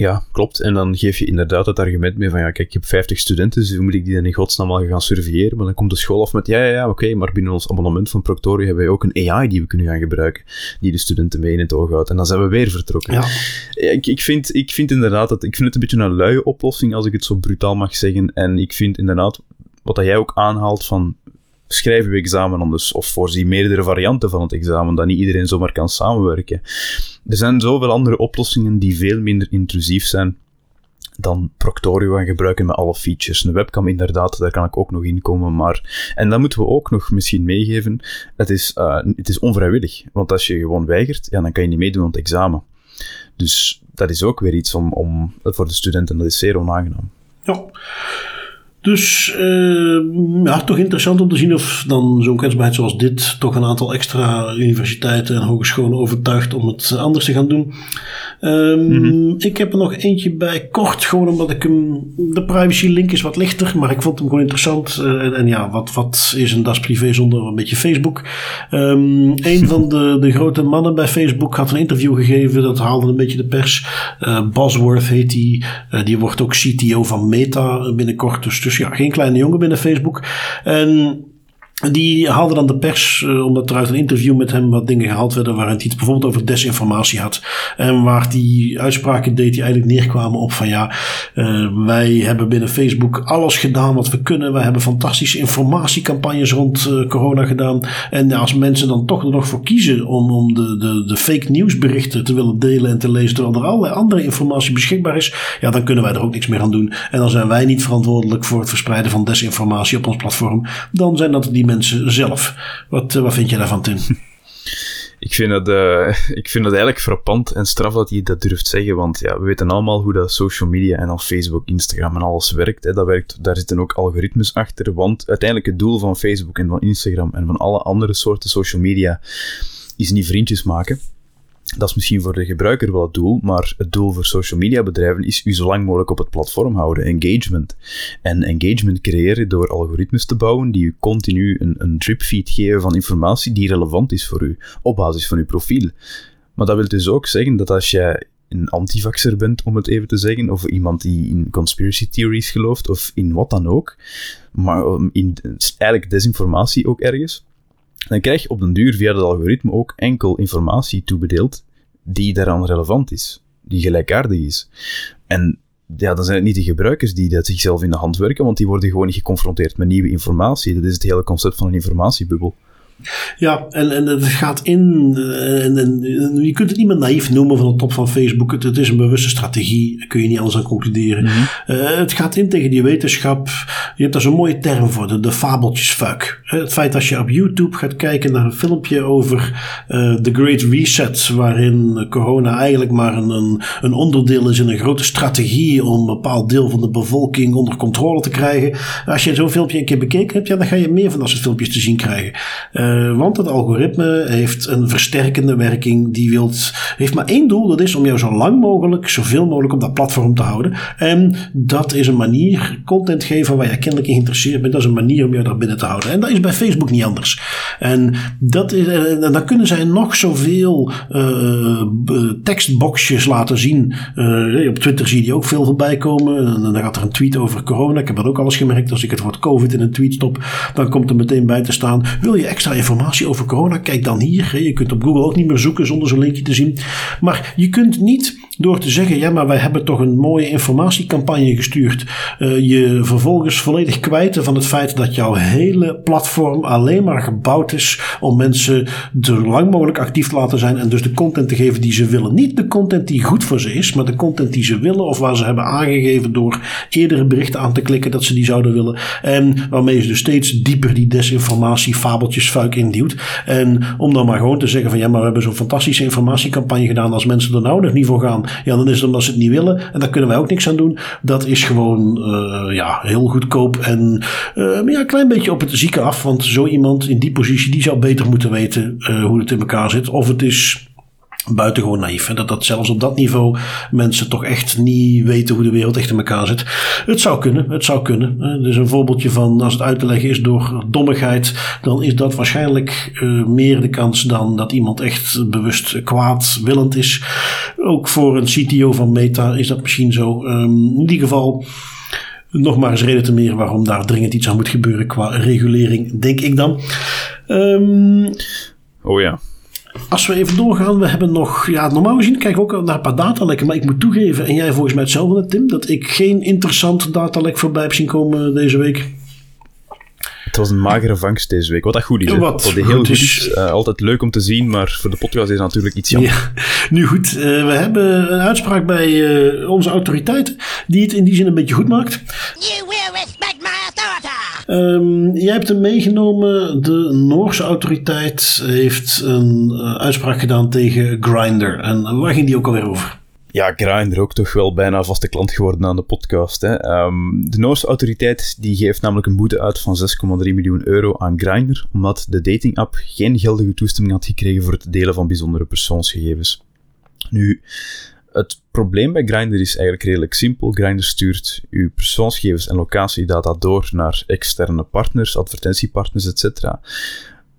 Ja, klopt. En dan geef je inderdaad het argument mee van, ja, kijk, ik heb 50 studenten, dus hoe moet ik die dan in godsnaam al gaan surveilleren? Maar dan komt de school af met, ja, ja, ja oké, maar binnen ons abonnement van Proctorio hebben wij ook een AI die we kunnen gaan gebruiken, die de studenten mee in het oog houdt. En dan zijn we weer vertrokken. Ja. Ik, ik, vind, ik vind inderdaad dat, ik vind het een beetje een luie oplossing, als ik het zo brutaal mag zeggen. En ik vind inderdaad, wat dat jij ook aanhaalt van, schrijf uw examen anders, of voorzie meerdere varianten van het examen, dat niet iedereen zomaar kan samenwerken. Er zijn zoveel andere oplossingen die veel minder intrusief zijn dan Proctorio gaan gebruiken met alle features. Een webcam inderdaad, daar kan ik ook nog in komen, maar... En dan moeten we ook nog misschien meegeven, het is, uh, het is onvrijwillig. Want als je gewoon weigert, ja, dan kan je niet meedoen aan het examen. Dus dat is ook weer iets om, om, voor de studenten, dat is zeer onaangenaam. Ja. Dus uh, ja, toch interessant om te zien of dan zo'n kwetsbaarheid zoals dit toch een aantal extra universiteiten en hogescholen overtuigt om het anders te gaan doen. Um, mm-hmm. Ik heb er nog eentje bij, kort, gewoon omdat ik hem. De privacy link is wat lichter, maar ik vond hem gewoon interessant. Uh, en, en, ja, wat, wat is een das privé zonder een beetje Facebook? Um, een van de, de grote mannen bij Facebook had een interview gegeven, dat haalde een beetje de pers. Uh, Bosworth heet die, uh, die wordt ook CTO van Meta binnenkort. Dus, dus ja, geen kleine jongen binnen Facebook. En die haalde dan de pers, uh, omdat er uit een interview met hem wat dingen gehaald werden, waarin hij het bijvoorbeeld over desinformatie had. En waar die uitspraken deed die eigenlijk neerkwamen op van ja, uh, wij hebben binnen Facebook alles gedaan wat we kunnen. Wij hebben fantastische informatiecampagnes rond uh, corona gedaan. En als mensen dan toch er nog voor kiezen om, om de, de, de fake nieuwsberichten te willen delen en te lezen, terwijl er allerlei andere informatie beschikbaar is, ja, dan kunnen wij er ook niks meer aan doen. En dan zijn wij niet verantwoordelijk voor het verspreiden van desinformatie op ons platform. Dan zijn dat die zelf. Wat, eh, wat vind je daarvan, Tim? (laughs) Ik vind, dat, uh, (laughs) ik vind dat eigenlijk frappant en straf dat hij dat durft zeggen, want ja, we weten allemaal hoe dat social media en al Facebook, Instagram en alles werkt. Hè. Dat werkt daar zitten ook algoritmes achter, want uiteindelijk het doel van Facebook en van Instagram en van alle andere soorten social media is niet vriendjes maken. Dat is misschien voor de gebruiker wel het doel, maar het doel voor social media bedrijven is u zo lang mogelijk op het platform houden. Engagement. En engagement creëren door algoritmes te bouwen die u continu een, een dripfeed geven van informatie die relevant is voor u, op basis van uw profiel. Maar dat wil dus ook zeggen dat als jij een antivaxer bent, om het even te zeggen, of iemand die in conspiracy theories gelooft, of in wat dan ook, maar in eigenlijk desinformatie ook ergens, dan krijg je op den duur via het algoritme ook enkel informatie toebedeeld die daaraan relevant is, die gelijkaardig is. En ja, dan zijn het niet de gebruikers die dat zichzelf in de hand werken, want die worden gewoon geconfronteerd met nieuwe informatie. Dat is het hele concept van een informatiebubbel. Ja, en, en het gaat in. Eh, en, en, je kunt het niet meer naïef noemen van de top van Facebook. Het, het is een bewuste strategie, daar kun je niet anders aan concluderen. Mhm. Eh, het gaat in tegen die wetenschap. Je hebt daar zo'n mooie term voor, de, de fabeltjesfuik. Eh, het feit dat je op YouTube gaat kijken naar een filmpje over uh, The Great Reset, waarin corona eigenlijk maar een, een, een, onderdeel is in een grote strategie om een bepaald deel van de bevolking onder controle te krijgen. Als je zo'n filmpje een keer bekeken hebt, ja, dan ga je meer van dat soort filmpjes te zien krijgen. Uh, want het algoritme heeft een versterkende werking. Die wilt, heeft maar één doel. Dat is om jou zo lang mogelijk, zoveel mogelijk op dat platform te houden. En dat is een manier, content geven waar je kennelijk in geïnteresseerd bent. Dat is een manier om jou daar binnen te houden. En dat is bij Facebook niet anders. En, dat is, en dan kunnen zij nog zoveel uh, tekstboxjes laten zien. Op Twitter zie je die ook veel voorbij komen. En dan gaat er een tweet over corona. Ik heb dat ook alles gemerkt. Als ik het woord COVID in een tweet stop, dan komt er meteen bij te staan. Wil je extra informatie over corona, kijk dan hier. Je kunt op Google ook niet meer zoeken zonder zo'n linkje te zien. Maar je kunt niet door te zeggen, ja, maar wij hebben toch een mooie informatiecampagne gestuurd. Uh, je vervolgens volledig kwijten van het feit dat jouw hele platform alleen maar gebouwd is om mensen zo lang mogelijk actief te laten zijn en dus de content te geven die ze willen. Niet de content die goed voor ze is, maar de content die ze willen of waar ze hebben aangegeven door eerdere berichten aan te klikken dat ze die zouden willen. En waarmee ze dus steeds dieper die desinformatie, fabeltjes, fuik induwt. En om dan maar gewoon te zeggen van ja, maar we hebben zo'n fantastische informatiecampagne gedaan. Als mensen er nou nog niet voor gaan, ja, dan is het omdat ze het niet willen. En daar kunnen wij ook niks aan doen. Dat is gewoon uh, ja, heel goedkoop en uh, ja, een klein beetje op het zieke af. Want zo iemand in die positie, die zou beter moeten weten uh, hoe het in elkaar zit. Of het is buitengewoon naïef. Hè? Dat dat zelfs op dat niveau mensen toch echt niet weten hoe de wereld echt in elkaar zit. Het zou kunnen, het zou kunnen. Dus een voorbeeldje van als het uit te leggen is door dommigheid, dan is dat waarschijnlijk uh, meer de kans dan dat iemand echt bewust kwaadwillend is. Ook voor een CTO van Meta is dat misschien zo. Um, in ieder geval. Nog maar eens reden te meer waarom daar dringend iets aan moet gebeuren qua regulering, denk ik dan. Um, oh ja. Als we even doorgaan, we hebben nog, ja, normaal gezien kijken we ook naar een paar datalekken, maar ik moet toegeven, en jij volgens mij hetzelfde, Tim, dat ik geen interessant datalek voorbij heb zien komen deze week. Het was een magere vangst deze week, wat dat goed is. Wat, wat heel goed is. Uh, altijd leuk om te zien, maar voor de podcast is het natuurlijk iets jammer. Ja, (laughs) nu goed, uh, we hebben een uitspraak bij uh, onze autoriteit die het in die zin een beetje goed maakt. You will! Um, jij hebt hem meegenomen. De Noorse autoriteit heeft een uh, uitspraak gedaan tegen Grindr. En waar ging die ook alweer over? Ja, Grindr ook toch wel bijna vaste klant geworden aan de podcast. Hè. Um, de Noorse autoriteit die geeft namelijk een boete uit van 6,3 miljoen euro aan Grindr, omdat de datingapp geen geldige toestemming had gekregen voor het delen van bijzondere persoonsgegevens. Nu, het probleem bij Grindr is eigenlijk redelijk simpel. Grindr stuurt uw persoonsgegevens en locatiedata door naar externe partners, advertentiepartners, etc.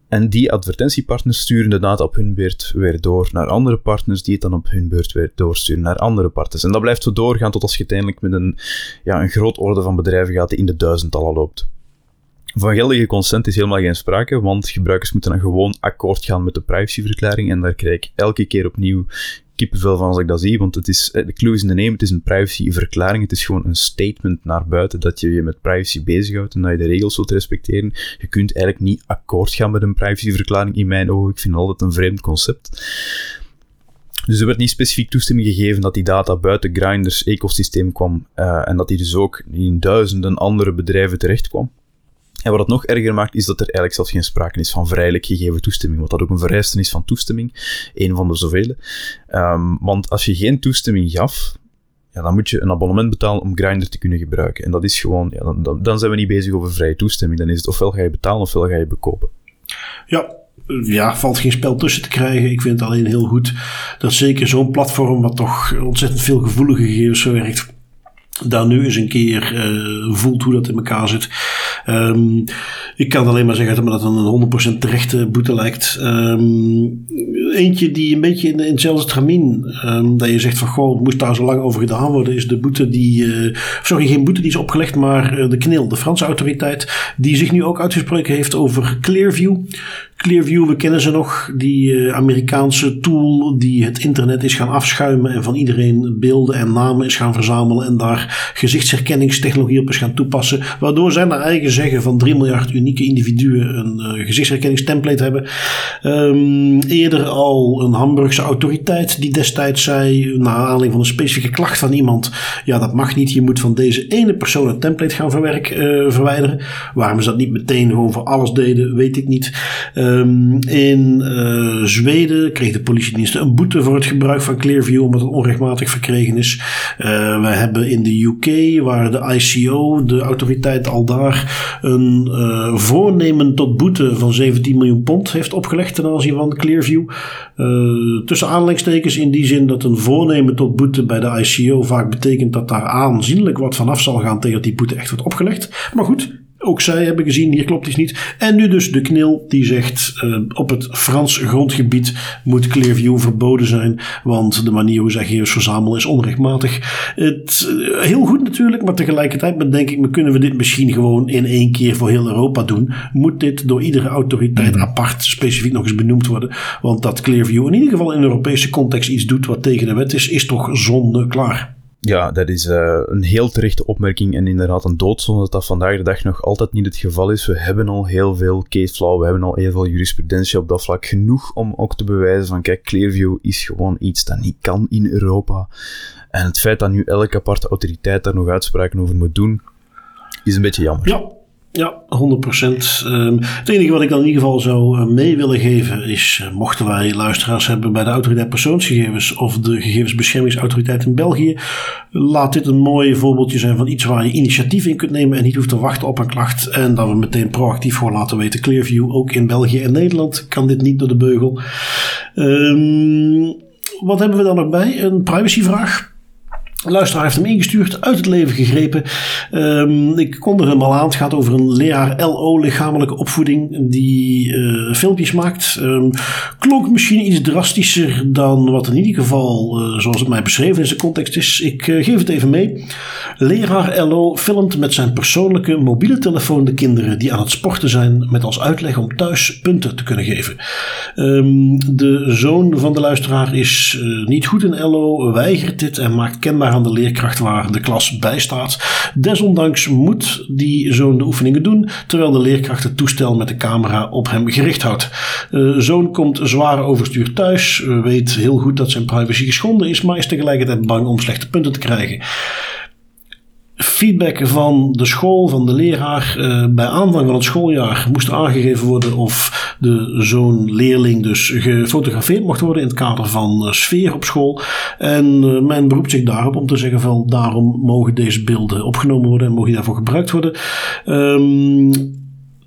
En die advertentiepartners sturen de data op hun beurt weer door naar andere partners, die het dan op hun beurt weer doorsturen naar andere partners. En dat blijft zo doorgaan tot als je uiteindelijk met een, ja, een groot orde van bedrijven gaat die in de duizendtallen loopt. Van geldige consent is helemaal geen sprake, want gebruikers moeten dan gewoon akkoord gaan met de privacyverklaring en daar krijg ik elke keer opnieuw kippenvel van als ik dat zie, want het is, eh, de clue is in de name, het is een privacyverklaring, het is gewoon een statement naar buiten dat je je met privacy bezighoudt en dat je de regels zult respecteren. Je kunt eigenlijk niet akkoord gaan met een privacyverklaring in mijn ogen, ik vind het altijd een vreemd concept. Dus er werd niet specifiek toestemming gegeven dat die data buiten Grinders ecosysteem kwam uh, en dat die dus ook in duizenden andere bedrijven terecht kwam. En wat het nog erger maakt, is dat er eigenlijk zelfs geen sprake is van vrijelijk gegeven toestemming, wat dat ook een vereiste is van toestemming, een van de zoveel. Um, want als je geen toestemming gaf, ja, dan moet je een abonnement betalen om Grindr te kunnen gebruiken. En dat is gewoon, ja, dan, dan zijn we niet bezig over vrije toestemming. Dan is het ofwel ga je betalen ofwel ga je bekopen. Ja, ja, valt geen spel tussen te krijgen. Ik vind het alleen heel goed dat zeker zo'n platform, wat toch ontzettend veel gevoelige gegevens verwerkt, daar nu eens een keer uh, voelt hoe dat in elkaar zit. Um, ik kan alleen maar zeggen dat me dat een 100% terechte boete lijkt. Um, eentje die een beetje in, in hetzelfde tramien, um, dat je zegt van goh, moest daar zo lang over gedaan worden, is de boete die, uh, sorry, geen boete die is opgelegd, maar uh, de KNIL, de Franse autoriteit, die zich nu ook uitgesproken heeft over Clearview. Clearview, we kennen ze nog, die uh, Amerikaanse tool die het internet is gaan afschuimen en van iedereen beelden en namen is gaan verzamelen en daar gezichtsherkenningstechnologie op is gaan toepassen, waardoor zij naar eigen zeggen van 3 miljard unieke individuen een gezichtsherkenningstemplate hebben. Um, eerder al een Hamburgse autoriteit die destijds zei, naar aanleiding van een specifieke klacht van iemand, ja dat mag niet, je moet van deze ene persoon een template gaan uh, verwijderen. Waarom ze dat niet meteen gewoon voor alles deden, weet ik niet. Um, in uh, Zweden kreeg de politiedienst een boete voor het gebruik van Clearview omdat het onrechtmatig verkregen is. Uh, we hebben in de UK, waar de ICO, de autoriteit al daar, een voornemen tot boete van 17 miljoen pond heeft opgelegd ten aanzien van Clearview. Uh, tussen aanleidingstekens in die zin dat een voornemen tot boete bij de ICO vaak betekent dat daar aanzienlijk wat vanaf zal gaan tegen dat die boete echt wordt opgelegd. Maar goed, ook zij hebben gezien, hier klopt iets niet. En nu dus de knil die zegt uh, op het Frans grondgebied moet Clearview verboden zijn. Want de manier hoe zij gegevens verzamelen is onrechtmatig. Het, uh, heel goed natuurlijk, maar tegelijkertijd denk ik, kunnen we dit misschien gewoon in één keer voor heel Europa doen. Moet dit door iedere autoriteit mm. apart specifiek nog eens benoemd worden. Want dat Clearview in ieder geval in Europese context iets doet wat tegen de wet is, is toch zonde klaar. Ja, dat is uh, een heel terechte opmerking en inderdaad een doodzonde dat dat vandaag de dag nog altijd niet het geval is. We hebben al heel veel case law, we hebben al heel veel jurisprudentie op dat vlak. Genoeg om ook te bewijzen van, kijk, Clearview is gewoon iets dat niet kan in Europa. En het feit dat nu elke aparte autoriteit daar nog uitspraken over moet doen, is een beetje jammer. Ja, ja, 100%. Um, het enige wat ik dan in ieder geval zou uh, mee willen geven is, uh, mochten wij luisteraars hebben bij de autoriteit persoonsgegevens of de gegevensbeschermingsautoriteit in België, laat dit een mooi voorbeeldje zijn van iets waar je initiatief in kunt nemen en niet hoeft te wachten op een klacht en dat we meteen proactief gewoon laten weten. Clearview, ook in België en Nederland, kan dit niet door de beugel. Um, wat hebben we dan nog bij? Een privacyvraag. Een luisteraar heeft hem ingestuurd, uit het leven gegrepen. Um, ik kondig hem al aan. Het gaat over een leraar LO, lichamelijke opvoeding, die uh, filmpjes maakt. Um, klonk misschien iets drastischer dan wat in ieder geval, uh, zoals het mij beschreven in zijn context is. Ik uh, geef het even mee. Leraar LO filmt met zijn persoonlijke mobiele telefoon de kinderen die aan het sporten zijn, met als uitleg om thuis punten te kunnen geven. Um, de zoon van de luisteraar is niet goed in LO, weigert dit en maakt kenbaar aan de leerkracht waar de klas bij staat. Desondanks moet die zoon de oefeningen doen, terwijl de leerkracht het toestel met de camera op hem gericht houdt. Uh, zoon komt zwaar overstuur thuis, uh, weet heel goed dat zijn privacy geschonden is, maar is tegelijkertijd bang om slechte punten te krijgen feedback van de school, van de leraar. Uh, bij aanvang van het schooljaar moest aangegeven worden of de zo'n leerling dus gefotografeerd mocht worden in het kader van uh, sfeer op school. En uh, men beroept zich daarop om te zeggen van daarom mogen deze beelden opgenomen worden en mogen daarvoor gebruikt worden. Um,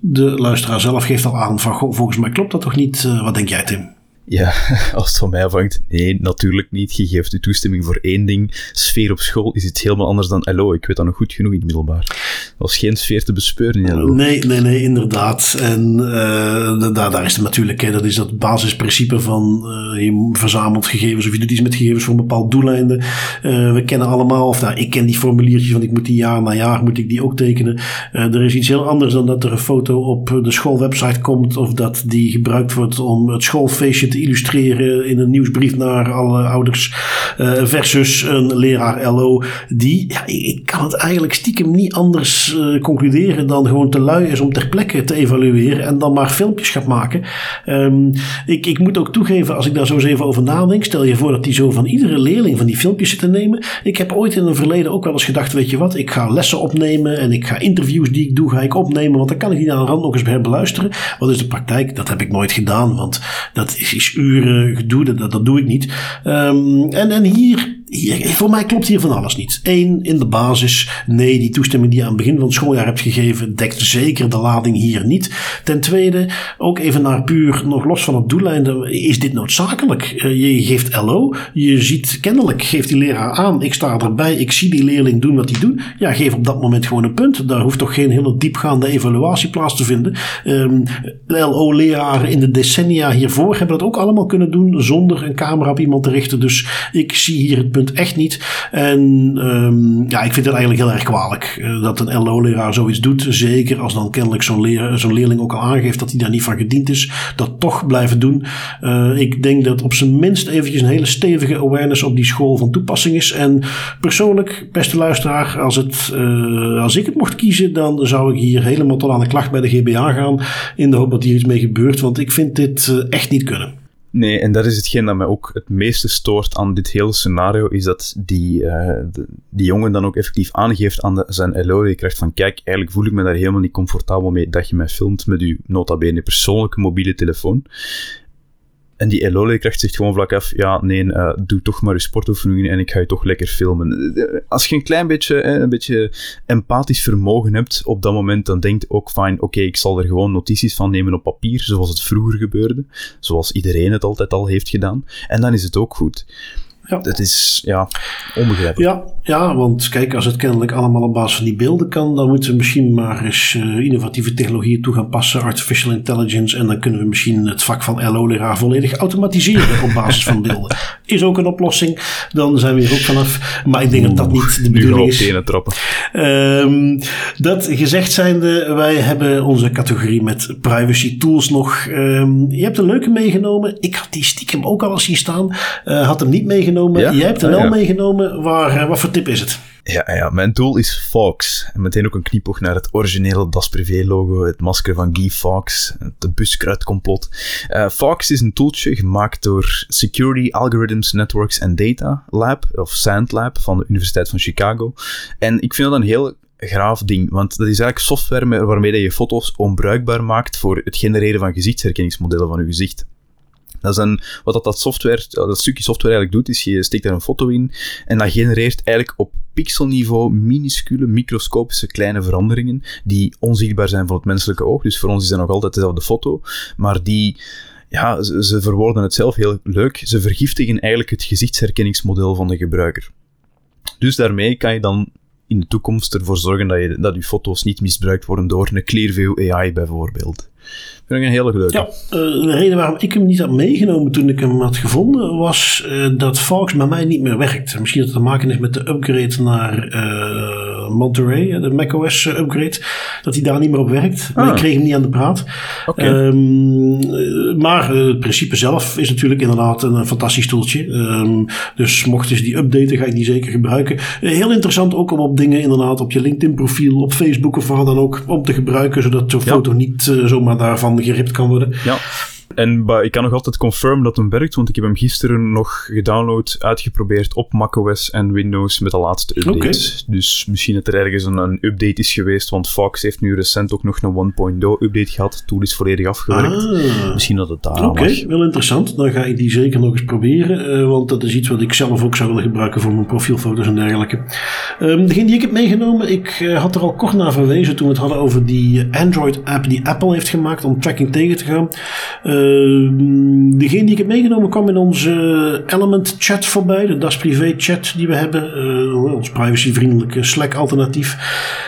de luisteraar zelf geeft al aan van volgens mij klopt dat toch niet. wat denk jij Tim? Ja, (laughs) als het van mij afhangt, nee, natuurlijk niet. Je geeft de toestemming voor één ding. Sfeer op school is iets helemaal anders dan LO. Ik weet dat nog goed genoeg in het middelbaar. Er was geen sfeer te bespeuren in LO. Nee, nee, nee, inderdaad. En uh, daar, is het natuurlijk, hè, dat is dat basisprincipe van uh, je verzamelt gegevens of je doet iets met gegevens voor een bepaald doeleinde. Uh, we kennen allemaal, of nou, ik ken die formuliertjes, want ik moet die jaar na jaar moet ik die ook tekenen. er is iets heel anders dan dat er een foto op de schoolwebsite komt of dat die gebruikt wordt om het schoolfeestje te illustreren in een nieuwsbrief naar alle ouders. Uh, versus een leraar LO die, ja, ik kan het eigenlijk stiekem niet anders uh, concluderen dan gewoon te lui is om ter plekke te evalueren en dan maar filmpjes gaat maken. Um, ik, ik moet ook toegeven, als ik daar zo eens even over nadenk, stel je voor dat die zo van iedere leerling van die filmpjes zit te nemen. Ik heb ooit in een verleden ook wel eens gedacht, weet je wat, ik ga lessen opnemen en ik ga interviews die ik doe, ga ik opnemen, want dan kan ik die aan de rand nog eens herbeluisteren. Wat is de praktijk? Dat heb ik nooit gedaan, want dat is uren gedoe, dat, dat doe ik niet. Um, en, en hier, voor mij klopt hier van alles niet. Eén, in de basis, nee, die toestemming die je aan het begin van het schooljaar hebt gegeven, dekt zeker de lading hier niet. Ten tweede, ook even naar puur, nog los van het doeleinde, is dit noodzakelijk? Eh, je geeft LO, je ziet kennelijk, geeft die leraar aan, ik sta erbij, ik zie die leerling doen wat hij doet. Ja, geef op dat moment gewoon een punt. Daar hoeft toch geen hele diepgaande evaluatie plaats te vinden. Um, ehm, LO-leraren in de decennia hiervoor hebben dat ook allemaal kunnen doen zonder een camera op iemand te richten. Dus ik zie hier het punt echt niet. En um, ja, ik vind het eigenlijk heel erg kwalijk uh, dat een LO-leraar zoiets doet. Zeker als dan kennelijk zo'n leer, zo'n leerling ook al aangeeft dat hij daar niet van gediend is. Dat toch blijven doen. Uh, ik denk dat op zijn minst eventjes een hele stevige awareness op die school van toepassing is. En persoonlijk, beste luisteraar, als, het, uh, als ik het mocht kiezen, dan zou ik hier helemaal tot aan de klacht bij de GBA gaan. In de hoop dat hier iets mee gebeurt. Want ik vind dit echt niet kunnen. Nee, en dat is hetgeen dat mij ook het meeste stoort aan dit hele scenario, is dat die, uh, die jongen dan ook effectief aangeeft aan de, zijn LO-leerkracht van kijk, eigenlijk voel ik me daar helemaal niet comfortabel mee dat je mij filmt met je nota bene persoonlijke mobiele telefoon. En die LO-leerkracht zegt gewoon vlak af, ja, nee, uh, doe toch maar je sportoefeningen en ik ga je toch lekker filmen. Als je een klein beetje, eh, een beetje empathisch vermogen hebt op dat moment, dan denkt ook fijn, oké, ik zal er gewoon notities van nemen op papier, zoals het vroeger gebeurde, zoals iedereen het altijd al heeft gedaan. En dan is het ook goed. Ja. Dat is ja, onbegrijpelijk. Ja, ja, want kijk, als het kennelijk allemaal op basis van die beelden kan, dan moeten we misschien maar eens uh, innovatieve technologieën toe gaan passen, artificial intelligence, en dan kunnen we misschien het vak van LO-leraar volledig automatiseren op basis van beelden. (laughs) Is ook een oplossing, dan zijn we hier ook vanaf. Maar ik denk dat dat niet de bedoeling is. Um, dat gezegd zijnde, wij hebben onze categorie met privacy tools nog. Um, je hebt een leuke meegenomen. Ik had die stiekem ook al eens zien staan. Uh, had hem niet meegenomen meegenomen. Jij hebt er ah, wel meegenomen. Waar, eh, wat voor tip is het? Ja, ja, mijn tool is Fox. En meteen ook een knipoog naar het originele Das Privé logo, het masker van Guy Fawkes, het buskruidcomplot. Uh, Fox is een tooltje gemaakt door Security Algorithms Networks and Data Lab, of SAND Lab, van de Universiteit van Chicago. En ik vind dat een heel graaf ding, want dat is eigenlijk software waarmee je foto's onbruikbaar maakt voor het genereren van gezichtsherkenningsmodellen van je gezicht. Wat dat, software, dat stukje software eigenlijk doet, is je steekt daar een foto in en dat genereert eigenlijk op pixelniveau minuscule, microscopische kleine veranderingen die onzichtbaar zijn voor het menselijke oog. Dus voor ons is dat nog altijd dezelfde foto, maar die ja, ze, ze verwoorden het zelf heel leuk. Ze vergiftigen eigenlijk het gezichtsherkenningsmodel van de gebruiker. Dus daarmee kan je dan in de toekomst ervoor zorgen dat je, dat je foto's niet misbruikt worden door een Clearview AI bijvoorbeeld. Vind ik een hele leuke. Ja, eh, de reden waarom ik hem niet had meegenomen toen ik hem had gevonden, was uh, dat Fox bij mij niet meer werkt. Misschien dat het te maken heeft met de upgrade naar uh, Monterey, de macOS upgrade, dat hij daar niet meer op werkt. Ah. Ik kreeg hem niet aan de praat. Okay. Um, ehm, maar het principe zelf is natuurlijk inderdaad een, fantastisch toeltje. Um, dus mochten ze die updaten, ga ik die zeker gebruiken. heel interessant ook om op dingen inderdaad op je LinkedIn profiel, op Facebook of waar dan ook, om te gebruiken, zodat zo'n ja. foto niet zomaar daarvan geript kan worden. Ja. En ik kan nog altijd confirmen dat hem werkt, want ik heb hem gisteren nog gedownload, uitgeprobeerd op macOS en Windows met de laatste updates. Dus misschien dat er ergens een, een, update is geweest, want Fox heeft nu recent ook nog een 1.0 update gehad. Het tool is volledig afgewerkt. Ah. Misschien dat het daar Oké, wel interessant. Dan ga ik die zeker nog eens proberen, uh, want dat is iets wat ik zelf ook zou willen gebruiken voor mijn profielfoto's en dergelijke. Um, degene die ik heb meegenomen, ik uh, had er al kort naar verwezen toen we het hadden over die Android-app die Apple heeft gemaakt om tracking tegen te gaan. Uh, degene die ik heb meegenomen kwam in onze Element chat voorbij. De Das Privé chat die we hebben. Uh, ons privacyvriendelijke Slack alternatief.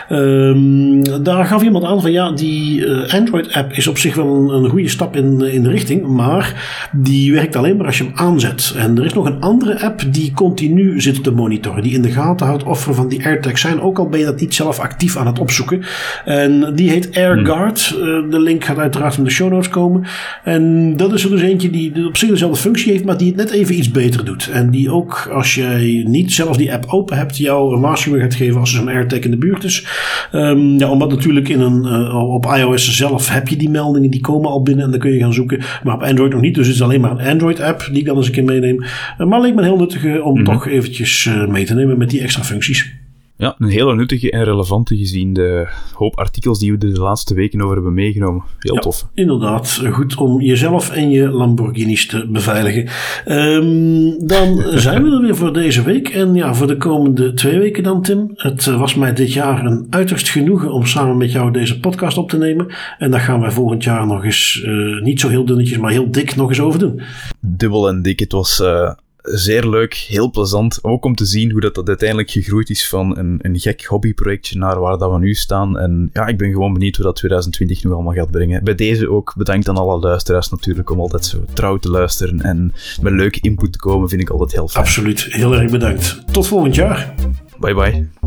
Ehm, daar gaf iemand aan van ja, die eh, Android app is op zich wel een, goede stap in, in de richting. Maar die werkt alleen maar als je hem aanzet. En er is nog een andere app die continu zit te monitoren. Die in de gaten houdt of er van die AirTags zijn. Ook al ben je dat niet zelf actief aan het opzoeken. En die heet AirGuard. Hmm. de link gaat uiteraard in de show notes komen. En dat is er dus eentje die op zich dezelfde functie heeft, maar die het net even iets beter doet. En die ook, als jij niet zelf die app open hebt, jou een waarschuwing gaat geven als er zo'n AirTag in de buurt is. Um, ja, omdat natuurlijk in een, uh, op iOS zelf heb je die meldingen, die komen al binnen en dan kun je gaan zoeken. Maar op Android nog niet, dus het is alleen maar een Android-app die ik dan eens een keer meeneem. Uh, maar leek me heel nuttig om mm -hmm. toch eventjes uh, mee te nemen met die extra functies. Ja, een hele nuttige en relevante gezien de hoop artikels die we de laatste weken over hebben meegenomen. Heel ja, tof. Inderdaad, goed om jezelf en je Lamborghinis te beveiligen. Um, dan (laughs) zijn we er weer voor deze week. En ja, voor de komende twee weken dan, Tim. Het was mij dit jaar een uiterst genoegen om samen met jou deze podcast op te nemen. En daar gaan wij volgend jaar nog eens, uh, niet zo heel dunnetjes, maar heel dik nog eens over doen. Dubbel en dik. Het was uh, zeer leuk, heel plezant. Ook om te zien hoe dat, dat uiteindelijk gegroeid is van een, een gek hobbyprojectje naar waar dat we nu staan. En ja, ik ben gewoon benieuwd hoe dat 2020 nog allemaal gaat brengen. Bij deze ook bedankt aan alle luisteraars natuurlijk om altijd zo trouw te luisteren en met leuke input te komen, vind ik altijd heel fijn. Absoluut, heel erg bedankt. Tot volgend jaar. Bye bye.